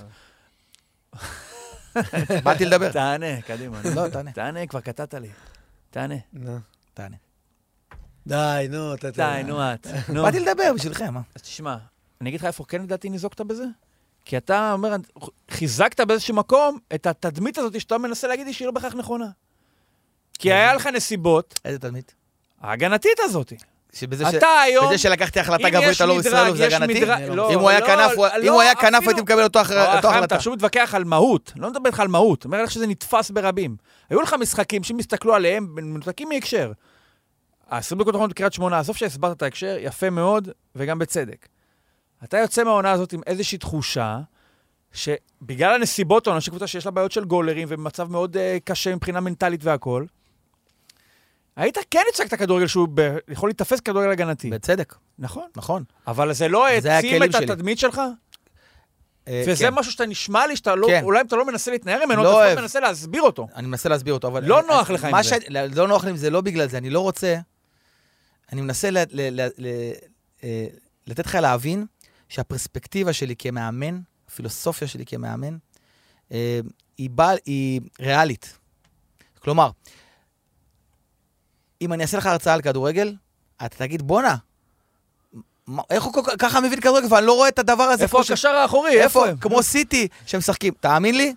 באתי לדבר. תענה, קדימה. לא, תענה. תענה, כבר קטעת לי. תענה. נו. תענה. די, נו, אתה... די, נו את. באתי לדבר בשבילכם, מה? אז תשמע, אני אגיד לך איפה כן לדעתי ניזוקת בזה? כי אתה אומר, חיזקת באיזשהו מקום את התדמית הזאת שאתה מנסה להגיד לי שהיא לא בהכרח נכונה. כי היה לך נסיבות, איזה תלמיד? ההגנתית הזאת. שבזה ש- אתה היום... בזה שלקחתי החלטה יש על אור מדרג, ישראלוב זה הגנתי? מדרג- אני לא לא, אם הוא היה לא, כנף, לא, אם הוא היה כנף הייתי מקבל אותו אה, החלטה. אתה פשוט מתווכח על מהות, לא מדבר איתך על מהות, אומר לך שזה נתפס ברבים. היו לך משחקים שאם יסתכלו עליהם, מנותקים מהקשר. ה-20 דקות האחרונות בקריית שמונה, עזוב שהסברת את ההקשר, יפה מאוד, וגם בצדק. אתה יוצא מהעונה הזאת עם איזושהי תחושה, שבגלל הנסיבות העונה, שקבוצה שיש לה בעיות של גולרים, ובמצב מאוד uh, קשה מבחינה מנטלית והכול, היית כן הצגת כדורגל שהוא ב- יכול להיתפס כדורגל הגנתי. בצדק, נכון. נכון. אבל זה לא העצים את שלי. התדמית שלך? אה, וזה כן. משהו שאתה נשמע לי שאתה לא, כן. אולי אם אתה לא מנסה להתנער ממנו, לא אתה אוהב. לפחות מנסה להסביר אותו. אני מנסה להסביר אותו, אבל... לא אני- נוח אני- לך עם זה. ש- לא נוח לי עם זה לא בגלל זה, אני לא רוצה... אני מנסה ל- ל- ל- ל- אה, לתת לך להבין שהפרספקטיבה שלי כמאמן, הפילוסופיה שלי כמאמן, אה, היא בא- היא ריאלית. כלומר, אם אני אעשה לך הרצאה על כדורגל, אתה תגיד, בואנה, איך הוא ככה מבין כדורגל, ואני לא רואה את הדבר הזה איפה פה ש- הקשר האחורי? איפה הם? כמו סיטי שמשחקים. תאמין לי,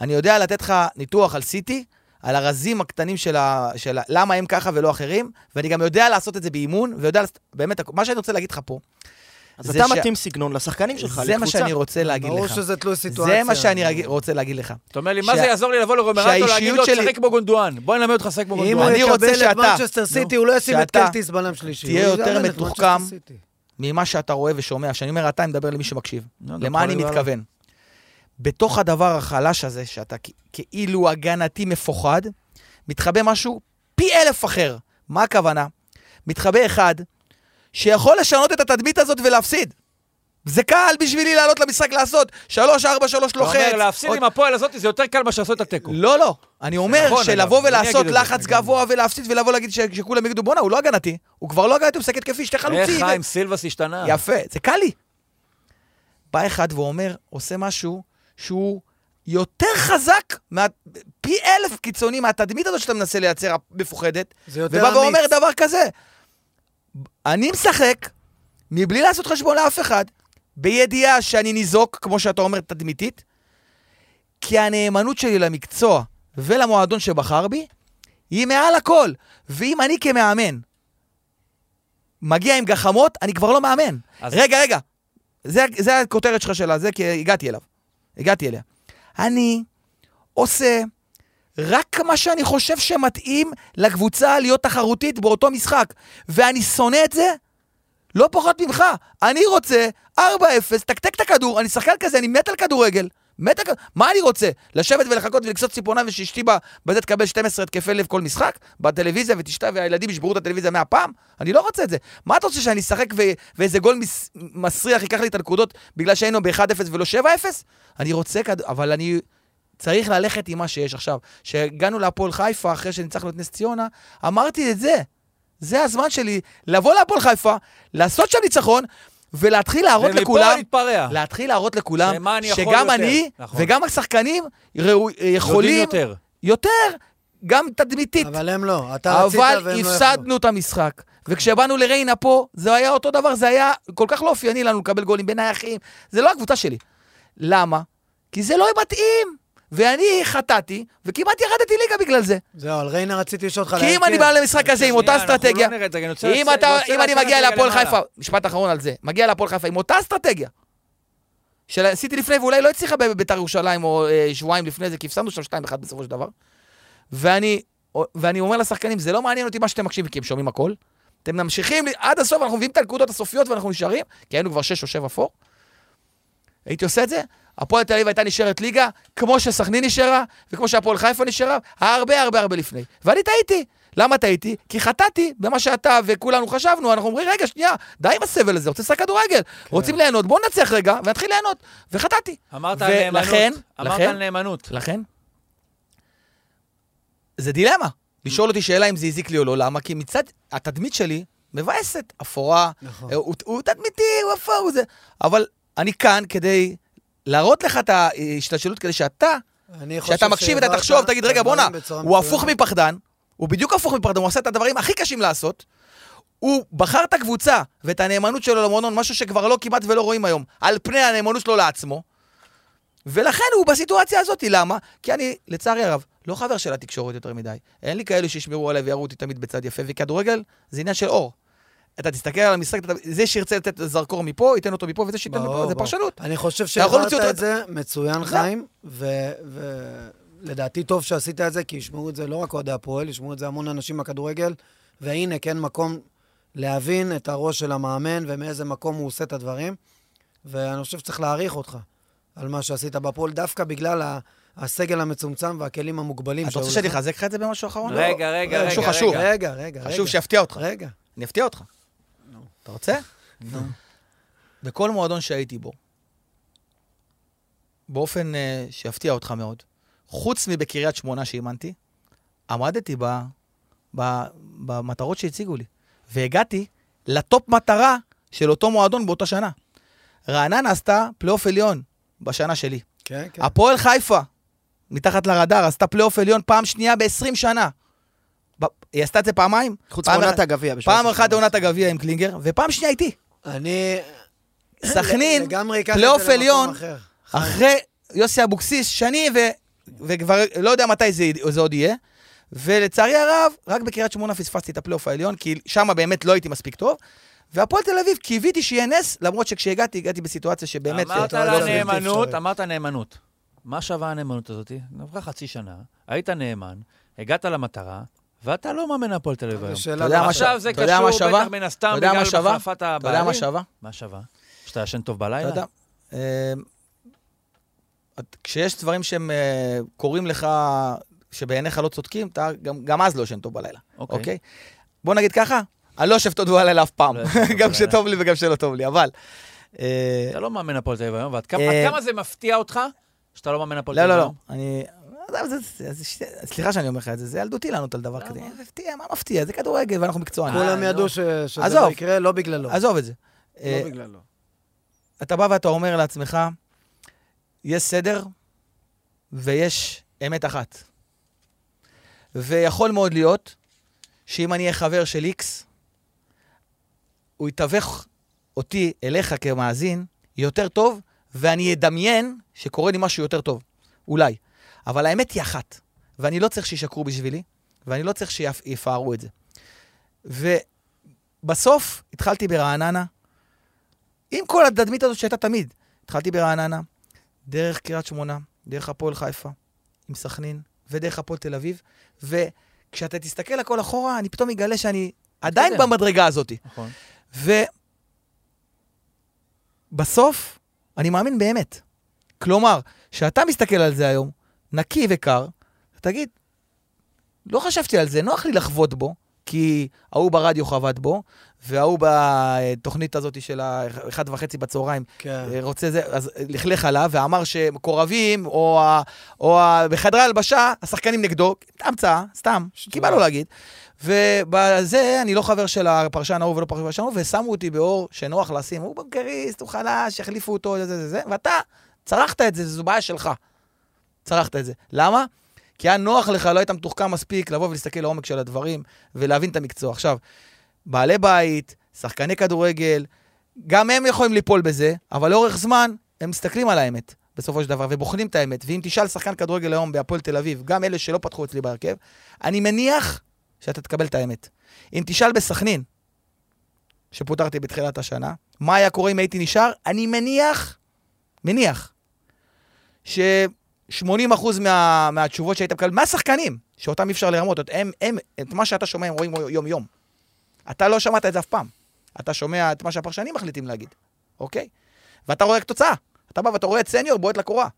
אני יודע לתת לך ניתוח על סיטי, על הרזים הקטנים של ה... של ה... למה הם ככה ולא אחרים, ואני גם יודע לעשות את זה באימון, ויודע, באמת, מה שאני רוצה להגיד לך פה, אז זה אתה ש- מתאים סגנון לשחקנים שלך, זה מה לקבוצה. שאני רוצה להגיד ברור לך. שזה תלוי סיטואציה. זה מה שאני רג- רוצה להגיד לך. אתה אומר לי, מה זה יעזור לי לבוא לרומרטו להגיד לו, תשחק כמו גונדואן. בוא נלמד אותך לשחק כמו אם הוא גונדואן. אני רוצה יקבל את מנצ'סטר סיטי, הוא לא ישים את קלטיס בלם שלישי. תהיה הוא יותר מתוחכם. ממה שאתה רואה ושומע. כשאני אומר אתה, אני מדבר למי שמקשיב. למה אני מתכוון? בתוך הדבר החלש הזה, שאתה כאילו הגנתי מפוחד, מתחבא משהו פי אלף אחר. מה הכוונה? מתחבא אחד שיכול לשנות את התדמית הזאת ולהפסיד. זה קל בשבילי לעלות למשחק לעשות שלוש, ארבע, שלוש, אתה לוחץ. אומר, להפסיד עם הפועל הזאת זה יותר קל מאשר לעשות את התיקו. לא, לא. אני אומר נכון, שלבוא ולעשות. לחץ גבוה ולהפסיד ולבוא להגיד שכולם יגידו, בואנה, הוא לא הגנתי. הוא כבר לא הגנתי, הוא משחק התקפי, שתי איך חלוצים. חיים סילבס השתנה? יפה, זה קל לי. בא אחד ואומר, עושה משהו שהוא יותר חזק, מה, פי אלף קיצוני מהתדמית הזאת שאתה מנסה לייצר, המפוחדת, זה יותר ובא ואומר אמיץ. דבר כזה. אני משחק מבלי לעשות חשבון לאף אחד, בידיעה שאני ניזוק, כמו שאתה אומר, תדמיתית, כי הנאמנות שלי למקצוע ולמועדון שבחר בי, היא מעל הכל. ואם אני כמאמן מגיע עם גחמות, אני כבר לא מאמן. אז- רגע, רגע. זה, זה הכותרת שלך שלה, זה כי הגעתי אליו. הגעתי אליה. אני עושה רק מה שאני חושב שמתאים לקבוצה להיות תחרותית באותו משחק. ואני שונא את זה לא פחות ממך. אני רוצה 4-0, תקתק את הכדור, אני שחקן כזה, אני מת על כדורגל. מת על כדורגל. מה אני רוצה? לשבת ולחכות ולקצוץ ציפורניים ושאשתי בזה תקבל 12 התקפי לב כל משחק? בטלוויזיה ותשתה והילדים ישברו את הטלוויזיה 100 פעם? אני לא רוצה את זה. מה אתה רוצה שאני אשחק ו- ואיזה גול מס- מסריח ייקח לי את הנקודות בגלל שהיינו ב-1-0 ולא 7-0? אני רוצה כדור... אבל אני... צריך ללכת עם מה שיש. עכשיו, כשהגענו להפועל חיפה, אחרי שניצחנו את נס ציונה, אמרתי את זה. זה הזמן שלי לבוא להפועל חיפה, לעשות שם ניצחון, ולהתחיל להראות ומפה לכולם, להתפרע. להתחיל להראות לכולם, אני שגם יותר. אני נכון. וגם השחקנים ראו- יכולים יודעים יותר. יותר, גם תדמיתית. אבל הם לא. אתה רצית אבל והם לא יכלו. הפסדנו את המשחק. וכשבאנו לריינה פה, זה היה אותו דבר, זה היה כל כך לא אופייני לנו לקבל גולים בין האחים. זה לא הקבוצה שלי. למה? כי זה לא מתאים. ואני חטאתי, וכמעט ירדתי ליגה בגלל זה. זהו, על ריינה רציתי לשאול אותך כי אם אני בא למשחק הזה עם אותה אסטרטגיה, לא רוצה אם אני מגיע להפועל. חיפה, משפט אחרון על זה, מגיע להפועל חיפה עם אותה אסטרטגיה, שעשיתי לפני ואולי לא הצליחה בביתר ירושלים או אה, שבועיים לפני זה, כי הפסדנו שם 2-1 בסופו של דבר. ואני, ואני אומר לשחקנים, זה לא מעניין אותי מה שאתם מקשיבים, כי הם שומעים הכל. אתם ממשיכים עד הסוף, אנחנו מביאים את הנקודות הסופיות ואנחנו נשארים, כי היינו כבר 6 או 7 פור. הייתי עושה את זה, הפועל תל אביב הייתה נשארת ליגה, כמו שסכנין נשארה, וכמו שהפועל חיפה נשארה, הרבה הרבה הרבה לפני. ואני טעיתי. למה טעיתי? כי חטאתי במה שאתה וכולנו חשבנו, אנחנו אומרים, רגע, שנייה, די עם הסבל הזה, רוצה לשחק כדורגל. רוצים ליהנות, בואו ננצח רגע, ונתחיל ליהנות. וחטאתי. אמרת על נאמנות. אמרת לכן- על נאמנות. לכן, זה דילמה. לשאול אותי שאלה אם זה הזיק לי או לא, למה? כי מצד, התדמית שלי מבאסת, אפורה, נכון. הוא, הוא תדמיתי, הוא אפור, הוא זה. אבל אני כאן כדי להראות לך את ההשתלשלות, כדי שאתה, כשאתה מקשיב, אתה שהעברת תחשוב, תגיד, רגע, בואנה, הוא מצוינת." הפוך מפחדן, הוא בדיוק הפוך מפחדן, הוא עושה את הדברים הכי קשים לעשות. הוא בחר את הקבוצה ואת הנאמנות שלו למועדון, משהו שכבר לא כמעט ולא רואים היום, על פני הנאמנות שלו לעצמו. ולכן הוא בסיטואציה הזאת, למה? כי אני, לצערי הרב, לא חבר של התקשורת יותר מדי. אין לי כאלה שישמרו עליי ויראו אותי תמיד בצד יפה, וכדורגל זה עניין של אור. אתה תסתכל על המשחק, זה שירצה לתת זרקור מפה, ייתן אותו מפה, וזה שייתן מפה, זה. פרשנות. אני חושב אותו- את זה מצוין, חיים, ולדעתי טוב שעשית את זה, כי ישמעו את זה לא רק אוהדי הפועל, ישמעו את זה המון אנשים בכדורגל, והנה, כן מקום להבין את הראש של המאמן ומאיזה מקום הוא עושה את הדברים, ואני חושב שצריך להעריך אותך על מה שעשית בפועל, דווקא בגלל ה- הסגל המצומצם והכלים המוגבלים אתה רוצה שאני. אחזק לך את זה במשהו אחרון? רגע, רגע, משהו רגע, חשוב. רגע. רגע, רגע, רגע. חשוב שיפתיע אותך. רגע. אני אפתיע אותך. אתה רוצה? בכל מועדון שהייתי בו, באופן אה, שיפתיע אותך מאוד, חוץ מבקריית שמונה שאימנתי, עמדתי ב, ב, במטרות שהציגו לי, והגעתי ל top מטרה של אותו מועדון באותה שנה. רעננה עשתה פלייאוף עליון בשנה שלי. כן, כן. הפועל חיפה, מתחת לרדאר, עשתה פלייאוף עליון פעם שנייה ב-20 שנה. ב- היא עשתה את זה פעמיים? חוץ מעונת הגביע. פעם 13 אחת עונת הגביע עם קלינגר, ופעם שנייה איתי. אני... סכנין, פלייאוף עליון, אחר. אחרי יוסי אבוקסיס, שני, ו... וכבר לא יודע מתי זה, זה עוד יהיה. ולצערי הרב, רק בקריית שמונה פספסתי את הפלייאוף העליון, כי שם באמת לא הייתי מספיק טוב. והפועל תל אביב, קיוויתי שיהיה נס, למרות שכשהגעתי, הגעתי בסיטואציה שבאמת... אמרת על לא בלתי הנאמנות, אפשרי. אמרת נאמנות. מה שווה הנאמנות הזאת? עברה חצי שנה, היית נאמן, הגעת למטרה, ואתה לא מאמן הפועל תל אביב היום. אתה יודע מה עכשיו זה אתה יודע מה קשור שווה? בטח מן הסתם אתה יודע מה בגלל שווה? החלפת אתה יודע הבעלים. מה שווה? מה שווה? שאתה ישן טוב אתה בלילה? יודע, אה, כשיש דברים שהם אה, קורים לך, שבעיניך לא צודקים, אתה גם, גם אז לא ישן טוב בלילה, אוקיי. אוקיי? בוא נגיד ככה, אני לא יושב טוב בלילה אף פעם, לא גם. כשטוב לי וגם כשלא טוב לי, אבל... אה, אתה לא מאמן הפועל תל אביב היום, ועד כמה זה מפתיע אותך שאתה לא מאמן הפועל תל לא, אביב לא, לא, היום? אני... זה- זה- זה- זה- סליחה שאני אומר לך את זה, זה ילדותי לענות על דבר כזה. מפתיע, מה מפתיע? זה כדורגל ואנחנו מקצוענים. כולם אה, ידעו. ש- שזה. לא יקרה, לא בגללו. עזוב את זה. אה, לא בגללו. אתה בא ואתה אומר לעצמך, יש סדר ויש אמת אחת. ויכול מאוד להיות שאם אני אהיה חבר של איקס, הוא יתווך אותי אליך כמאזין יותר טוב, ואני אדמיין שקורה לי משהו יותר טוב. אולי. אבל האמת היא אחת, ואני לא צריך שישקרו בשבילי, ואני לא צריך שיפארו את זה. ובסוף התחלתי ברעננה, עם כל התדמית הזאת שהייתה תמיד. התחלתי ברעננה, דרך קריית שמונה, דרך הפועל חיפה, עם סכנין, ודרך הפועל תל אביב, וכשאתה תסתכל הכל אחורה, אני פתאום אגלה שאני עדיין בסדר. במדרגה הזאת. נכון. ובסוף, אני מאמין באמת. כלומר, כשאתה מסתכל על זה היום, נקי וקר, תגיד, לא חשבתי על זה, נוח לי לחבוט בו, כי ההוא ברדיו חבט בו, וההוא בתוכנית הזאת של האחד וחצי בצהריים כן. אה, רוצה זה, אז לכלך עליו, ואמר שמקורבים, או, ה, או ה, בחדרי הלבשה, השחקנים נגדו, המצאה, סתם, כי בא לו להגיד. ובזה אני לא חבר של הפרשן ההוא ולא פרשן ההוא, ושמו אותי באור שנוח לשים, הוא בנקריסט, הוא חלש, החליפו אותו, זה, זה, זה, ואתה צרכת את זה, זו בעיה שלך. צרכת את זה. למה? כי היה נוח לך, לא היית מתוחכם מספיק לבוא ולהסתכל לעומק של הדברים ולהבין את המקצוע. עכשיו, בעלי בית, שחקני כדורגל, גם הם יכולים ליפול בזה, אבל לאורך זמן הם מסתכלים על האמת, בסופו של דבר, ובוחנים את האמת. ואם תשאל שחקן כדורגל היום בהפועל תל אביב, גם אלה שלא פתחו אצלי בהרכב, אני מניח שאתה תקבל את האמת. אם תשאל בסכנין, שפוטרתי בתחילת השנה, מה היה קורה אם הייתי נשאר, אני מניח, מניח, ש-80% מה, מהתשובות שהיית מקבל, מהשחקנים, שאותם אי אפשר לרמות, הם, הם, את מה שאתה שומע הם רואים יום-יום. אתה לא שמעת את זה אף פעם. אתה שומע את מה שהפרשנים מחליטים להגיד, אוקיי? ואתה רואה רק תוצאה. אתה בא ואתה רואה את סניור בועט לקורה.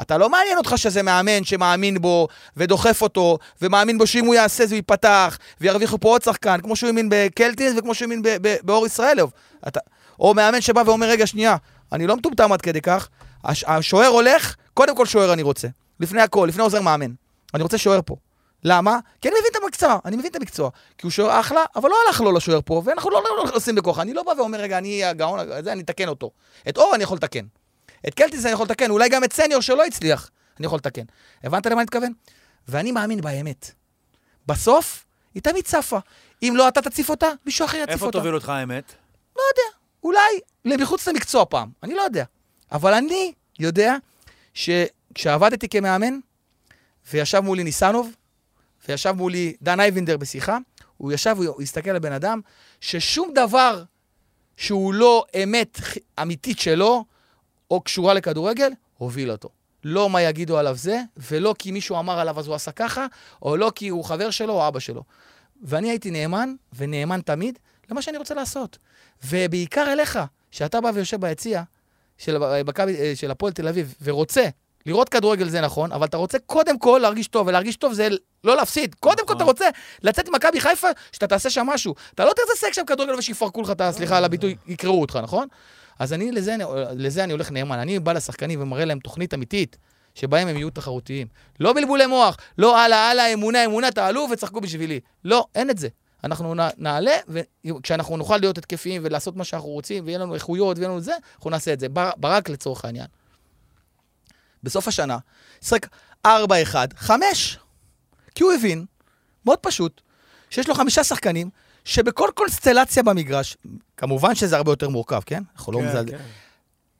אתה לא מעניין אותך שזה מאמן שמאמין בו ודוחף אותו, ומאמין בו שאם הוא יעשה זה ייפתח, וירוויחו פה עוד שחקן, כמו שהוא האמין בקלטינס וכמו שהוא האמין באור ישראלוב. אתה, או מאמן שבא ואומר, רגע, שנייה, אני לא מטומטם עד כדי כך, הש, השוער הולך, קודם כל שוער אני רוצה. לפני הכל, לפני עוזר מאמן. אני רוצה שוער פה. למה? כי אני מבין את המקצוע, אני מבין את המקצוע. כי הוא שוער אחלה, אבל לא הלך לו לשוער פה, ואנחנו לא לא עושים בכוח. אני לא בא ואומר, רגע, אני הגאון, זה, אני אתקן אותו. את אור אני יכול לתקן. את קלטיס אני יכול לתקן, אולי גם את סניור שלא הצליח, אני יכול לתקן. הבנת למה אני מתכוון? ואני מאמין באמת. בסוף, היא תמיד צפה. אם לא אתה תציף אותה, מישהו אחר יציף איפה אותה. תוביל אותך האמת? אולי מחוץ למקצוע פעם, אני לא יודע. אבל אני יודע שכשעבדתי כמאמן, וישב מולי ניסנוב, וישב מולי דן אייבינדר בשיחה, הוא ישב, הוא הסתכל על בן אדם, ששום דבר שהוא לא אמת אמיתית שלו, או קשורה לכדורגל, הוביל אותו. לא מה יגידו עליו זה, ולא כי מישהו אמר עליו אז הוא עשה ככה, או לא כי הוא חבר שלו או אבא שלו. ואני הייתי נאמן, ונאמן תמיד, למה שאני רוצה לעשות. ובעיקר אליך, שאתה בא ויושב ביציע של, מכבי- של הפועל תל אביב, ורוצה, לראות כדורגל זה נכון, אבל אתה רוצה קודם כל להרגיש טוב, ולהרגיש טוב זה לא להפסיד. קודם כל נכון. אתה רוצה לצאת עם מכבי חיפה, שאתה תעשה שם משהו. אתה לא תרצה לשחק שם כדורגל ושיפרקו לך את ה... סליחה על הביטוי, יקראו אותך, נכון? אז אני, לזה, לזה אני הולך נאמן. אני בא לשחקנים ומראה להם תוכנית אמיתית, שבהם הם יהיו תחרותיים. לא בלבולי מוח, לא הלאה, הלאה, אמונה, אמונה, תעלו וצחקו בשבילי. לא, אין את זה. אנחנו נעלה, וכשאנחנו נוכל להיות התקפיים ולעשות מה שאנחנו רוצים, ויהיה לנו איכויות ויהיה לנו זה, אנחנו נעשה את זה. בר- ברק לצורך העניין. בסוף השנה, שחק 4-1, 5. כי הוא הבין, מאוד פשוט, שיש לו חמישה שחקנים, שבכל קונסטלציה במגרש, כמובן שזה הרבה יותר מורכב, כן? אנחנו לא מזלזל. כן.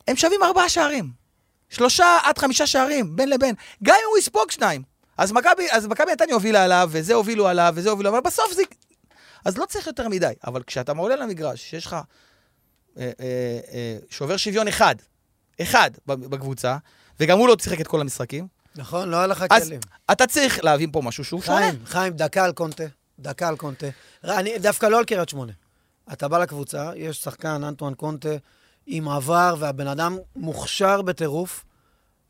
הם שווים ארבעה שערים. שלושה עד חמישה שערים, בין לבין. גם אם הוא יספוג שניים. אז מכבי, אז מכבי נתניה הובילה עליו, וזה הובילו עליו, וזה הובילו, אבל בסוף זה... אז לא צריך יותר מדי. אבל כשאתה עולה למגרש, שיש לך אה, אה, אה, שובר שוויון אחד, אחד בקבוצה, וגם הוא לא שיחק את כל המשחקים, נכון, לא היה לך אז כלים. אתה צריך להבין פה משהו שהוא שונה. חיים, חיים, דקה על קונטה. דקה על קונטה. אני דווקא לא על קריית שמונה. אתה בא לקבוצה, יש שחקן, אנטואן קונטה, עם עבר, והבן אדם מוכשר בטירוף.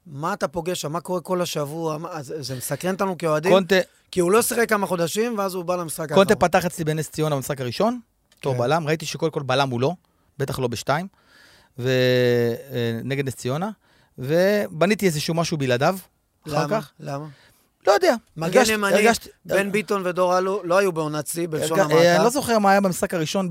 מה אתה פוגש שם? מה קורה כל השבוע? מה, אז, זה מסקרן אותנו כאוהדים, קונטה, כי הוא לא שיחק כמה חודשים, ואז הוא בא למשחק קונטה האחרון. פתח אצלי בנס ציונה במשחק הראשון, בתור כן. בלם, ראיתי שקודם כל בלם הוא לא, בטח לא בשתיים, ונגד נס ציונה, ובניתי איזשהו משהו בלעדיו, אחר למה? כך. למה? לא יודע. מגן הרגשתי- ימני, הרגשתי- בן ביטון ודור אלו לא היו בעונת שיא, בלשון הרגע- אה, אני לא המעטה. זוכר מה היה במשחק הראשון.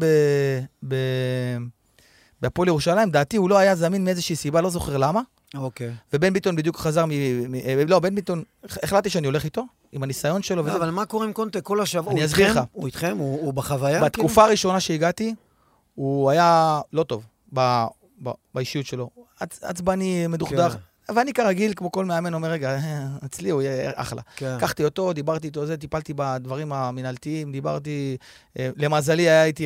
בהפועל ירושלים, דעתי הוא לא היה זמין מאיזושהי סיבה, לא זוכר למה. אוקיי. ובן ביטון בדיוק חזר מ... מ... אה, לא, בן ביטון, הח- החלטתי שאני הולך איתו, עם הניסיון שלו. לא, וזה. אבל מה קורה עם קונטה כל השבוע? אני אסביר? לך. הוא איתכם? הוא הוא בחוויה? בתקופה הראשונה שהגעתי, הוא היה לא טוב ב... ב... באישיות שלו. עצ... עצבני, מדוכדך. ואני כרגיל, כמו כל מאמן, אומר, רגע, אה, אצלי הוא יהיה אחלה. כן. לקחתי אותו, דיברתי איתו זה, טיפלתי בדברים המינהלתיים, דיברתי... אה, למזלי, היה איתי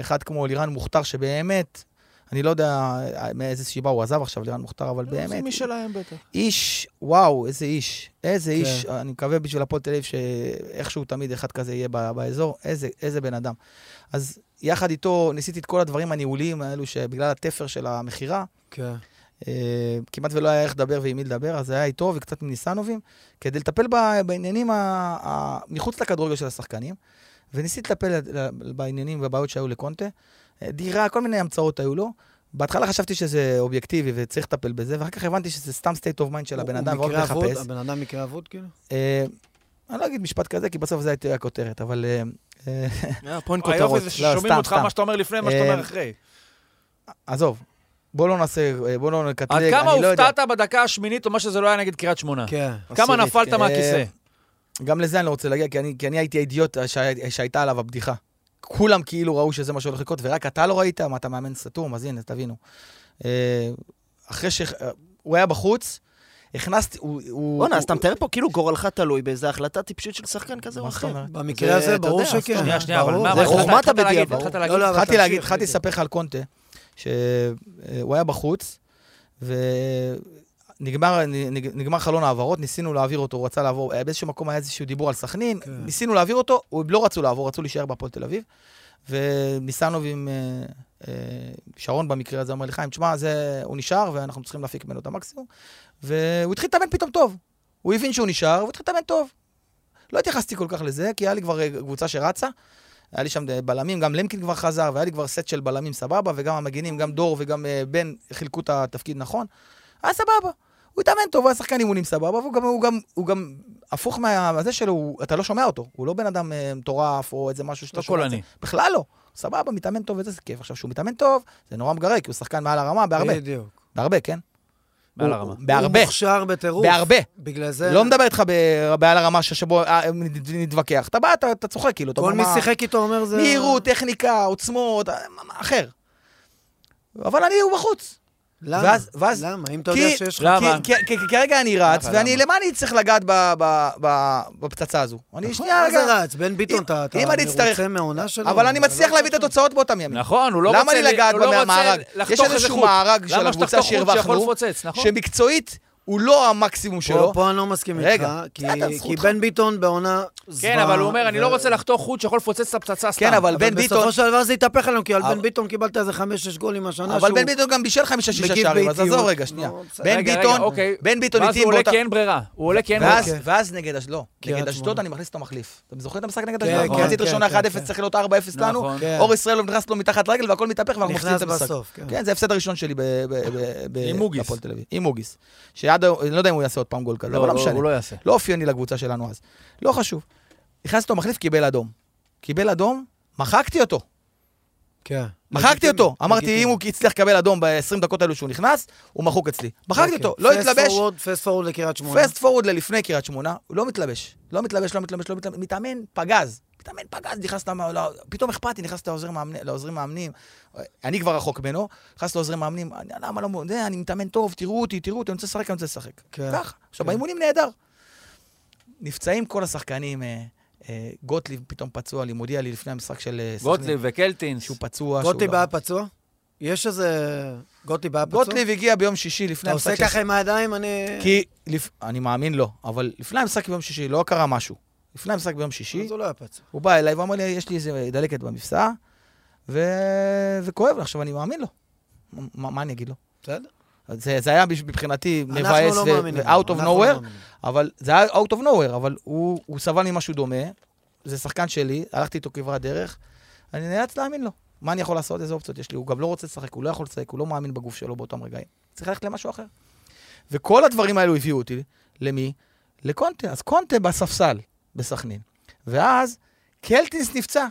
אחד כמו לירן מוכתר, שבאמת, אני לא יודע אה, מאיזה סיבה הוא עזב עכשיו, לירן מוכתר, אבל זה באמת, משלהם בטח. איש, וואו, איזה איש. איזה כן. איש, אני מקווה בשביל הפועל תל אביב שאיכשהו תמיד אחד כזה יהיה באזור, איזה, איזה בן אדם. אז יחד איתו ניסיתי את כל הדברים הניהוליים האלו, שבגלל התפר של המכירה, כן. אה, כמעט ולא היה איך לדבר ועם מי לדבר, אז זה היה איתו וקצת עם ניסנובים, כדי לטפל ב- בעניינים ה- ה- מחוץ לכדורגל של השחקנים, וניסיתי לטפל בעניינים ובבעיות שהיו לקונטה. אה, דירה, כל מיני המצאות היו לו. בהתחלה חשבתי שזה אובייקטיבי וצריך לטפל בזה, ואחר כך הבנתי שזה סתם state of mind של הבן אדם, ועוד אבוד? לחפש. הבן אדם מקרה אבוד, כאילו? אה, אני לא אגיד משפט כזה, כי בסוף זה הייתה הכותרת, אבל... אה, אה, אה, פה אין היופי כותרות. לא, סתם, אותך סתם. מה שאתה אומר לפני, מה שאתה אה, אומר אחרי. עזוב, בוא לא נעשה, אה, בוא לא נקטלג, עד אני כמה לא יודע. הופתעת בדקה השמינית, או מה שזה לא היה נגד קריית שמונה? כן. כמה עשירית, נפלת כן. מהכיסא? גם לזה אני לא רוצה להגיע, כי אני, כי אני הייתי האידיוט שהי- שהייתה עליו הבדיחה. כולם כאילו ראו שזה מה שהולך לקרות, ורק אתה לא ראית, מה, אתה מאמן סתום, אז הנה, תבינו. אה, אחרי שהוא היה בחוץ, הכנסתי, הוא... הוא- בואנה, אז הוא- אתה מתאר פה כאילו גורלך תלוי באיזה החלטה טיפשית של שחקן כזה או אחר. במקרה זה, הזה, ברור שכן. שנייה, שנייה, אבל. מה, זה חוכמת. התחלת לא, להגיד? לא, התחלתי להגיד, התחלתי. לספר לך על קונטה, שהוא היה בחוץ, ונגמר נג- נגמר חלון העברות, ניסינו להעביר אותו, הוא רצה לעבור, אה, באיזשהו מקום היה איזשהו דיבור על סכנין, כן. ניסינו להעביר אותו, הוא לא רצו לעבור, רצו להישאר בהפועל תל אביב, וניסנוב עם אה, אה, שרון במקרה הזה אומר לי, חיים, תשמע, זה- הוא נשאר ואנחנו צריכים להפיק ממנו את המקסימום, והוא התחיל להתאמן פתאום טוב. הוא הבין שהוא נשאר, והוא התחיל להתאמן טוב. לא התייחסתי כל כך לזה, כי היה לי כבר קבוצה שרצה. היה לי שם בלמים, גם למקין כבר חזר, והיה לי כבר סט של בלמים סבבה, וגם המגינים, גם דור וגם בן חילקו את התפקיד נכון. היה סבבה. הוא התאמן טוב, הוא היה שחקן אימונים סבבה, והוא גם, הוא גם, הוא גם הפוך מהזה שלו, אתה לא שומע אותו. הוא לא בן אדם אה, מטורף או איזה משהו שאתה לא שומע. זה. קולני. בכלל לא. סבבה, מתאמן טוב וזה, זה כיף. עכשיו, שהוא מתאמן טוב, זה נורא מגרה, כי הוא שחקן מעל הרמה בהרבה. בדיוק. בהרבה, כן? מעל הוא- הרמה. בהרבה. הוא מוכשר בטירוף. בהרבה. בגלל זה... לא מדבר איתך בעל הרמה שבו אה, נתווכח. אתה בא, אתה, אתה צוחק, כאילו. כל מי שיחק איתו אומר זה... מהירות, טכניקה, עוצמות, אה, אחר. אבל אני, הוא בחוץ. למה? ואז- ואז- למה? אם אתה כי- יודע שיש לך... למה? כי- כי- כי כרגע אני רץ, למה, ואני, למה? למה אני צריך לגעת ב- ב- ב- בפצצה הזו? אני שנייה מה רגע... זה רץ? בן ביטון, אתה אתה אם אני אצטרך- מרוצה מהעונה שלו? אבל אני מצליח לא להביא את. התוצאות באותם ימים. נכון, הוא לא למה רוצה... לי לגעת הוא לא במארג? יש איזשהו. מארג של למה הקבוצה שהרווחנו, נכון? שמקצועית הוא לא המקסימום שלו. פה- פה אני לא מסכים רגע, איתך, כי- כי. בן ביטון בעונה זוועה. כן, אבל הוא אומר, אני לא ו- רוצה לחתוך חוט שיכול לפוצץ את הפצצה סתם. כן, אבל בן ביטון... בסופו של דבר זה התהפך עלינו, כי על אבל- בן ביטון קיבלת איזה חמש-שש גולים השנה, אבל שהוא בן ביטון גם בישל חמישה-שישה מגיב שערים, אז. עזוב רגע, שנייה. בסדר. בן רגע, רגע, ביטון, אוקיי. בן ביטון ואז איתי הוא עולה. כי אין ברירה. הוא עולה כי אין ואז, ברירה. ואז נגד, אש- לא, קריית נגד אשדוד. אני מכניס אותו מחליף. אתה זוכר את המשחק נגד כן, אשדוד? כן, כן, ראשונה כן, 1-0, כן. צריך להיות 4-0 לנו. נכון. כן. אור ישראלוב נכנס לו מתחת לרגל והכל מתהפך ואנחנו מפסידים את המשחק. כן. כן, זה ההפסד הראשון שלי עם מוגיס. שעד היום, אני לא יודע אם הוא יעשה עוד פעם גול כזה, אבל לא משנה. הוא לא יעשה. לא אופייני לקבוצה שלנו אז. לא חשוב. נכנס אותו מחליף, קיבל אדום. קיבל אדום, מחקתי אותו. כן. מחקתי אותו. אמרתי. אם הוא הצליח לקבל אדום ב-20 דקות האלו שהוא נכנס, הוא מחוק אצלי. מחקתי אוקיי. אותו, לא התלבש. fast forward לקריית שמונה. פסט פורוד ללפני קריית שמונה, הוא לא מתלבש. לא מתלבש, לא מתלבש, לא מתלבש. מתאמן פגז. מתאמן פגז, נכנס למה... לא, פתאום אכפת לי, נכנס לעוזרים מאמנים. אני כבר רחוק ממנו, נכנס לעוזרים מאמנים, אני- למה לא... זה, אני מתאמן טוב, תראו אותי, תראו אותי, אני רוצה לשחק, אני רוצה לשחק. כן. ככה. עכשיו, כן. באימונים נהדר. נפצעים כל השחקנים, אה, אה, גוטליב פתאום פצוע לי, מודיע לי לפני המשחק של אה, סכנין, גוטליב וקלטינס. שהוא פצוע. גוטליב לא- היה פצוע? יש איזה... גוטליב היה פצוע? גוטליב הגיע ביום שישי לפני אתה המשחק עושה של ככה עם הידיים, אני... כי. אני מאמין לו, אבל לפני המשחק ביום שישי לא קרה משהו. לפני המשחק ביום שישי, אז הוא לא היה פצוע. הוא בא אליי ואמר לי, יש לי איזה דלקת במפסע, ו... וכואב לי, עכשיו אני מאמין לו. מה, מה אני אגיד לו? בסדר. זה, זה היה מבחינתי מבאס לא. ו-out of לא nowhere, מאמינים. אבל זה היה out of nowhere, אבל הוא, הוא סבל ממשהו דומה, זה שחקן שלי, הלכתי איתו כברת דרך, אני נאלץ להאמין לו. מה אני יכול לעשות? איזה אופציות יש לי? הוא גם לא רוצה לשחק, הוא לא יכול לשחק, הוא לא מאמין בגוף שלו באותם רגעים. צריך ללכת למשהו אחר. וכל הדברים האלו הביאו אותי, למי? לקונטה. אז קונטה בספסל בסכנין. ואז קלטינס נפצע.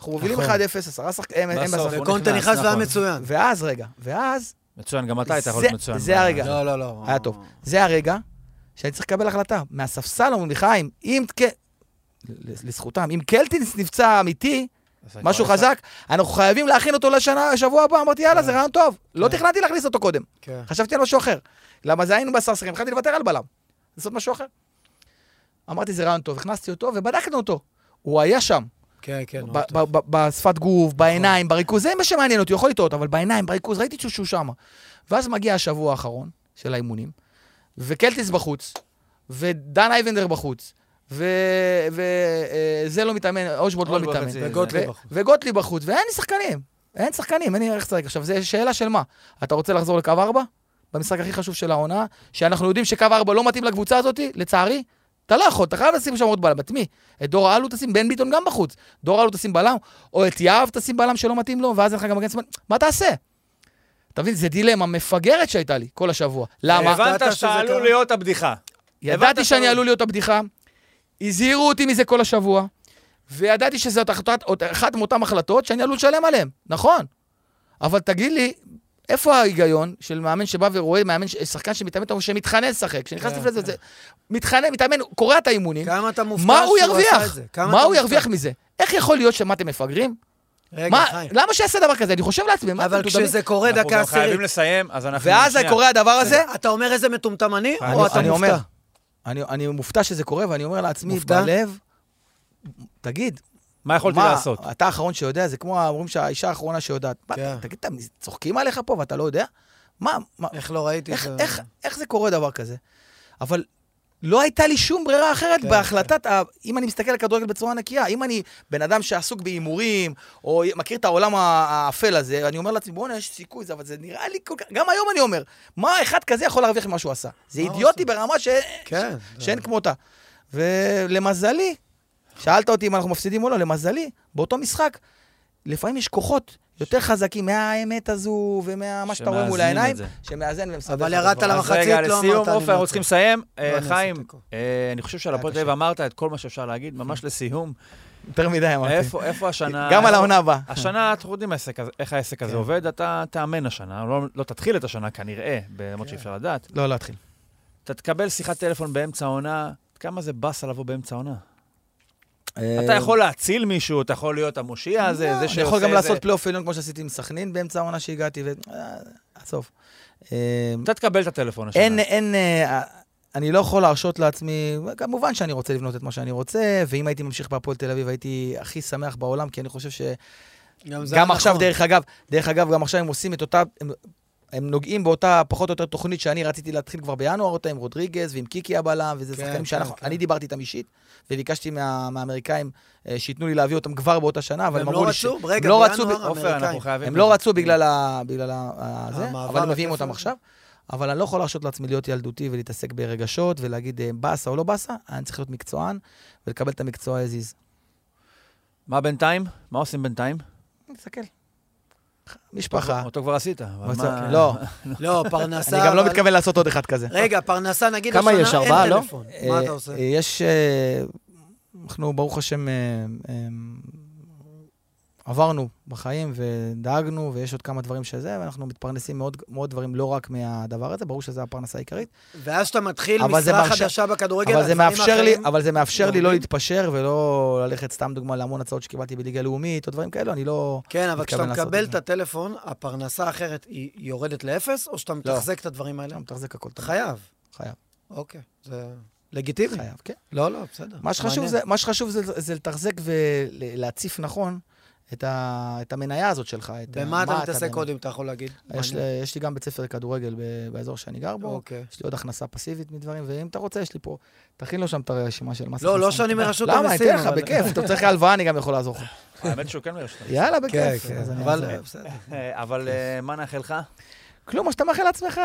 אנחנו מובילים 1-0, נכון. עשרה שחקנים, הם בסוף. וקונטה נכנס, והיה נכון. מצוין. ואז, רגע, ואז, מצוין, גם אתה היית יכול זה- להיות מצוין. זה הרגע. לא, לא, לא. היה טוב. זה הרגע שאני צריך לקבל החלטה. מהספסל אומרים לי, חיים, אם... לזכותם, אם קלטינס נפצע אמיתי, משהו חזק, אנחנו חייבים להכין אותו לשנה, לשבוע הבא, אמרתי, יאללה, זה רעיון טוב. לא כן. תכננתי להכניס אותו קודם, כן. חשבתי על משהו אחר. למה זה היינו בעשרה שחקנים, התחלתי לוותר על בלם. לעשות משהו אחר. אמרתי, זה רעיון טוב, הכנסתי אותו ובדקנו אותו. הוא היה שם, כן, כן. ב- נורא טוב. ב- ב- בשפת גוף, בעיניים, בריכוז, זה מה שמעניין אותי, יכול לטעות, אבל בעיניים, בריכוז, ראיתי שהוא- שם. ואז מגיע השבוע האחרון של האימונים, וקלטיס בחוץ, ודן אייבנדר בחוץ, וזה לא מתאמן, אושבולט לא מתאמן. חצי- וגוטליב ו- בחוץ. וגוטליב בחוץ, ואין לי שחקנים. אין שחקנים, אין לי איך לשחק. עכשיו, זו שאלה של מה? אתה רוצה לחזור לקו 4? במשחק הכי חשוב של העונה, שאנחנו יודעים שקו 4 לא מתאים לקבוצה הזאת, לצערי, אתה לא יכול, אתה חייב לשים שם עוד בלם. את מי? את דור האלו תשים, בן ביטון גם בחוץ. דור האלו תשים בלם, או את יהב תשים בלם שלא מתאים לו, ואז אין לך גם מגן שמאל. מה תעשה? אתה מבין, זו דילמה מפגרת שהייתה לי כל השבוע. למה? הבנת שאתה עלול קרה? להיות הבדיחה. ידעתי שאני עלול להיות הבדיחה, הזהירו אותי מזה כל השבוע, וידעתי שזאת אחת מאותן החלטות שאני עלול לשלם עליהן, נכון. אבל תגיד לי, איפה ההיגיון של מאמן שבא ורואה מאמן, שחקן שמתאמן טוב, שמתחנן לשחק, כשנכנסתי כן, לזה, זה מתחנן, מתאמן, קורע את האימונים, כמה אתה מופתע מה הוא שהוא עשה ירוויח? את זה? כמה מה אתה הוא מופתע? ירוויח מזה? איך יכול להיות שמה אתם מפגרים? רגע, מה, חיים. למה שיעשה דבר כזה? אני חושב לעצמי, מה אבל אתם מטומטמים? כשזה קורה אנחנו דקה גם חייבים עשירית, לסיים, אז אנחנו... ואז שנייה. קורה הדבר הזה, אתה אומר איזה מטומטם אני, אני- או אתה אני מופתע? אומר, אני, אני מופתע שזה קורה, ואני אומר לעצמי, מופתע? בלב, תגיד, מה יכולתי מה, לעשות? אתה האחרון שיודע, זה כמו אומרים שהאישה האחרונה שיודעת. מה, כן. תגיד, אתה צוחקים עליך פה ואתה לא יודע? מה, מה, איך לא ראיתי איך, את זה? איך, איך זה קורה דבר כזה? אבל לא הייתה לי שום ברירה אחרת כן, בהחלטת, ה... אם אני מסתכל על כדורגל בצורה נקייה, אם אני בן אדם שעסוק בהימורים, או מכיר את העולם האפל הזה, אני אומר לעצמי, בוא'נה, יש סיכוי, אבל זה נראה לי כל כך... גם היום אני אומר, מה אחד כזה יכול להרוויח ממה שהוא עשה? זה מה אידיוטי ברמה ש... כן. זה- שאין כמותה. ולמזלי, שאלת אותי אם אנחנו מפסידים או לא, למזלי, באותו משחק, לפעמים יש כוחות יותר חזקים מהאמת הזו ומה שאתה רואה מול העיניים. שמאזן ומסדר. אבל ירדת. למחצית, אז רגע, לא אמרת, לסיום, אני עופר, אנחנו מנצח. צריכים לסיים. לא, אה, חיים. אה, אני חושב שעל הפועל תל. אביב אמרת את כל מה שאפשר להגיד, ממש לסיום. יותר מדי אמרתי. איפה איפה השנה... גם על העונה הבאה. השנה, אנחנו יודעים איך העסק הזה כן. עובד, אתה תאמן השנה, לא- לא תתחיל את השנה כנראה, למרות כן. שאי אפשר לדעת. לא להתחיל. אתה תקבל שיחת טלפון באמצע העונה, כמה זה באסה לבוא באמצע העונה. אה, אתה יכול להציל מישהו, אתה יכול להיות המושיע הזה, זה אני שעושה... יכול גם לעשות פלייאוף עליון כמו שעשיתי עם סכנין באמצע העונה שהגעתי, ו... אה, עזוב. אה, אתה תקבל את הטלפון השנה. אין, אין, אה, אני לא יכול להרשות לעצמי, כמובן שאני רוצה לבנות את מה שאני רוצה, ואם הייתי ממשיך בהפועל תל אביב הייתי הכי שמח בעולם, כי אני חושב ש... גם זה גם עכשיו, נכון. דרך אגב, דרך אגב, גם עכשיו הם עושים את אותה, הם, הם נוגעים באותה פחות או יותר תוכנית שאני רציתי להתחיל כבר בינואר אותה עם רודריגז ועם קיקי הבלם, וזה כן, שחקנים כן, שאנחנו, כן. אני דיברתי איתם אישית, וביקשתי מה, מהאמריקאים אה, שייתנו לי להביא אותם כבר באותה שנה, אבל הם לא אמרו לי רצו? ש... רגע, לא רצו בינואר ב- עופר, אנחנו האמריקאים. חייבים... הם לא רצו בגלל ה... בגלל ה... זה, אבל הם מביאים אותם. עכשיו. אבל אני לא יכול להרשות לעצמי להיות ילדותי ולהתעסק ברגשות ולהגיד אה, באסה או לא באסה, אני צריך להיות מקצוען ולקבל את המקצוע as is. מה בינתיים? מה עושים בינתיים? תסתכל. משפחה. אותו כבר עשית. אבל מצא- מה- לא, לא, פרנסה... אני גם לא מתכוון לעשות עוד אחד כזה. רגע, פרנסה, נגיד כמה יש? ארבעה, לא? מה אה, אתה עושה? אה, יש, אה, אנחנו ברוך השם עברנו בחיים ודאגנו, ויש עוד כמה דברים שזה, ואנחנו מתפרנסים מאוד, מאוד דברים לא רק מהדבר הזה, ברור שזו הפרנסה העיקרית. ואז שאתה מתחיל משרה מאפשר- חדשה בכדורגל, אבל זה מאפשר לי, אבל זה מאפשר לי לא. להתפשר ולא ללכת, סתם דוגמה, להמון הצעות שקיבלתי בליגה לאומית או דברים כאלו, אני לא... כן, אבל כשאתה מקבל את. הטלפון, הפרנסה האחרת היא יורדת לאפס, או שאתה מתחזק את הדברים האלה? לא מתחזק. אתה חייב. חייב, אוקיי, זה לגיטימי. חייב, כן. לא, לא, בסדר. מה שחשוב. זה, מה שחשוב זה, זה לתחזק ולהציף נכון את, ה, את המניה הזאת שלך. את במה אתה מתעסק. עוד, אם אתה יכול להגיד? יש. לי- יש לי גם בית ספר לכדורגל ב- באזור שאני גר בו, אוקיי. יש לי עוד הכנסה פסיבית מדברים, ואם אתה רוצה, יש לי פה, תכין לו שם את הרשימה של מס לא, לא. שאני מרשות למה? אני אתן לך, בכיף. אתה צריך הלוואה, אני גם יכול לעזור לך. האמת שהוא כן מרשות. יאללה, כן, בכיף. כן, אני אבל. אה, מה נאחל לך? כלום, מה שאתה מאחל לעצמך.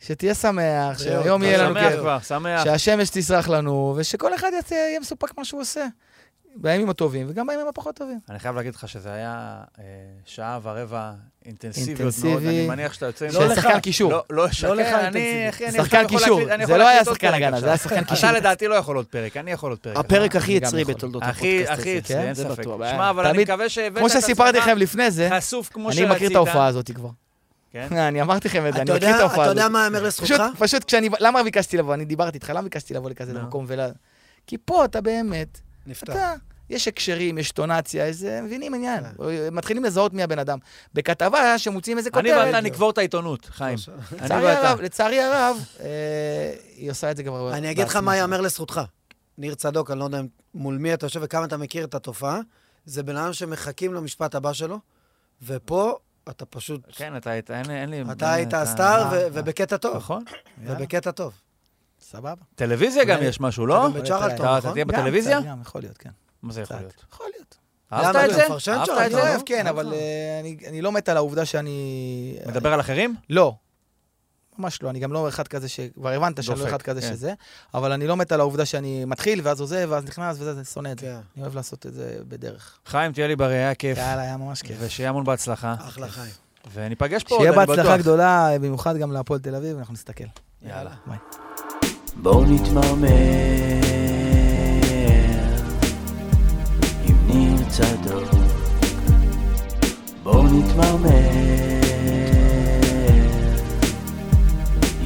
שתהיה שמח, שהיום יהיה לנו שמח כיף, כבר, שמח. שהשמש תסרח לנו, ושכל אחד יעשה- יהיה מסופק מה שהוא עושה. בימים הטובים וגם בימים הפחות טובים. אני חייב להגיד לך שזה היה אה, שעה ורבע אינטנסיביות אינטנסיבי. מאוד. אני מניח שאתה יוצא... עם- של שחקן קישור. לא, לא, שחקן, לך אני, שחקן קישור. זה לא היה שחקן הגנה. זה היה שחקן קישור. אתה לדעתי לא יכול עוד פרק, אני יכול עוד פרק. הפרק הכי יצרי. בתולדות הפודקאסט הכי הזה. אצלי, כן? אין זה ספק. בטוח. שמע, אבל אני תמיד- מקווה שהבאת כמו את שסיפרתי עצמך לכם לפני זה, כמו אני. מכיר את ההופעה הזאת כבר. כן? אני אמרתי לכם את זה, אני אתה מכיר יודע- את ההופעה אתה הזאת. יודע מה ייאמר לזכותך? פשוט, פשוט כשאני, למה ביקשתי לבוא? אני דיברתי איתך, למה ביקשתי לבוא לכזה. מקום ול... כי פה אתה באמת, נפתח. אתה יש הקשרים, יש טונציה, יש זה, מבינים עניין. כן. מתחילים לזהות מי הבן אדם. בכתבה שמוציאים איזה אני כותרת, ואתה נקבור את העיתונות, חיים. אני לצערי ואתה. הרב, לצערי הרב, אה, היא עושה את זה כבר... אני אגיד לך. מה ייאמר לזכותך. ניר צדוק, אני לא יודע מול מי אתה יושב וכמה אתה מכיר את התופעה, זה בן אדם שמחכים למשפט הבא שלו, ופה אתה פשוט... כן, אתה היית, אין לי... אתה היית אתה- הסטאר, אה, אה. ובקטע טוב. נכון. ובקטע טוב. סבבה. טלוויזיה גם יש משהו, לא? גם בצ'רלטון, אתה- אתה נכון? תהיה בטלוויזיה? גם, יכול להיות, כן. מה זה יכול. להיות? יכול להיות. אהבת את אתה זה? מפרשן אהבת צ'רלטון, את זה? אוהב, כן, לא? אבל אה, אני- אני לא מת על העובדה שאני... מדבר על אחרים? לא. ממש לא, אני גם לא אחד כזה ש... כבר הבנת שאני לא אחד כזה כן. שזה, אבל אני לא מת על העובדה שאני מתחיל, ואז עוזב, ואז נכנס, וזה, אני שונא את זה. כן. אני אוהב לעשות את זה בדרך. חיים, תהיה לי בריא, היה כיף. יאללה, היה ממש כיף. ושיהיה המון בהצלחה. אחלה חיים. וניפגש פה עוד, שיהיה אני בטוח. בהצלחה גדולה, במיוחד גם להפועל תל אביב, אנחנו נסתכל. יאללה. ביי. בואו נתמרמר עם ניר צדוק. בואו נתמרמר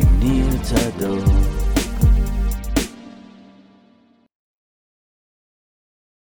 עם ניר צדוק.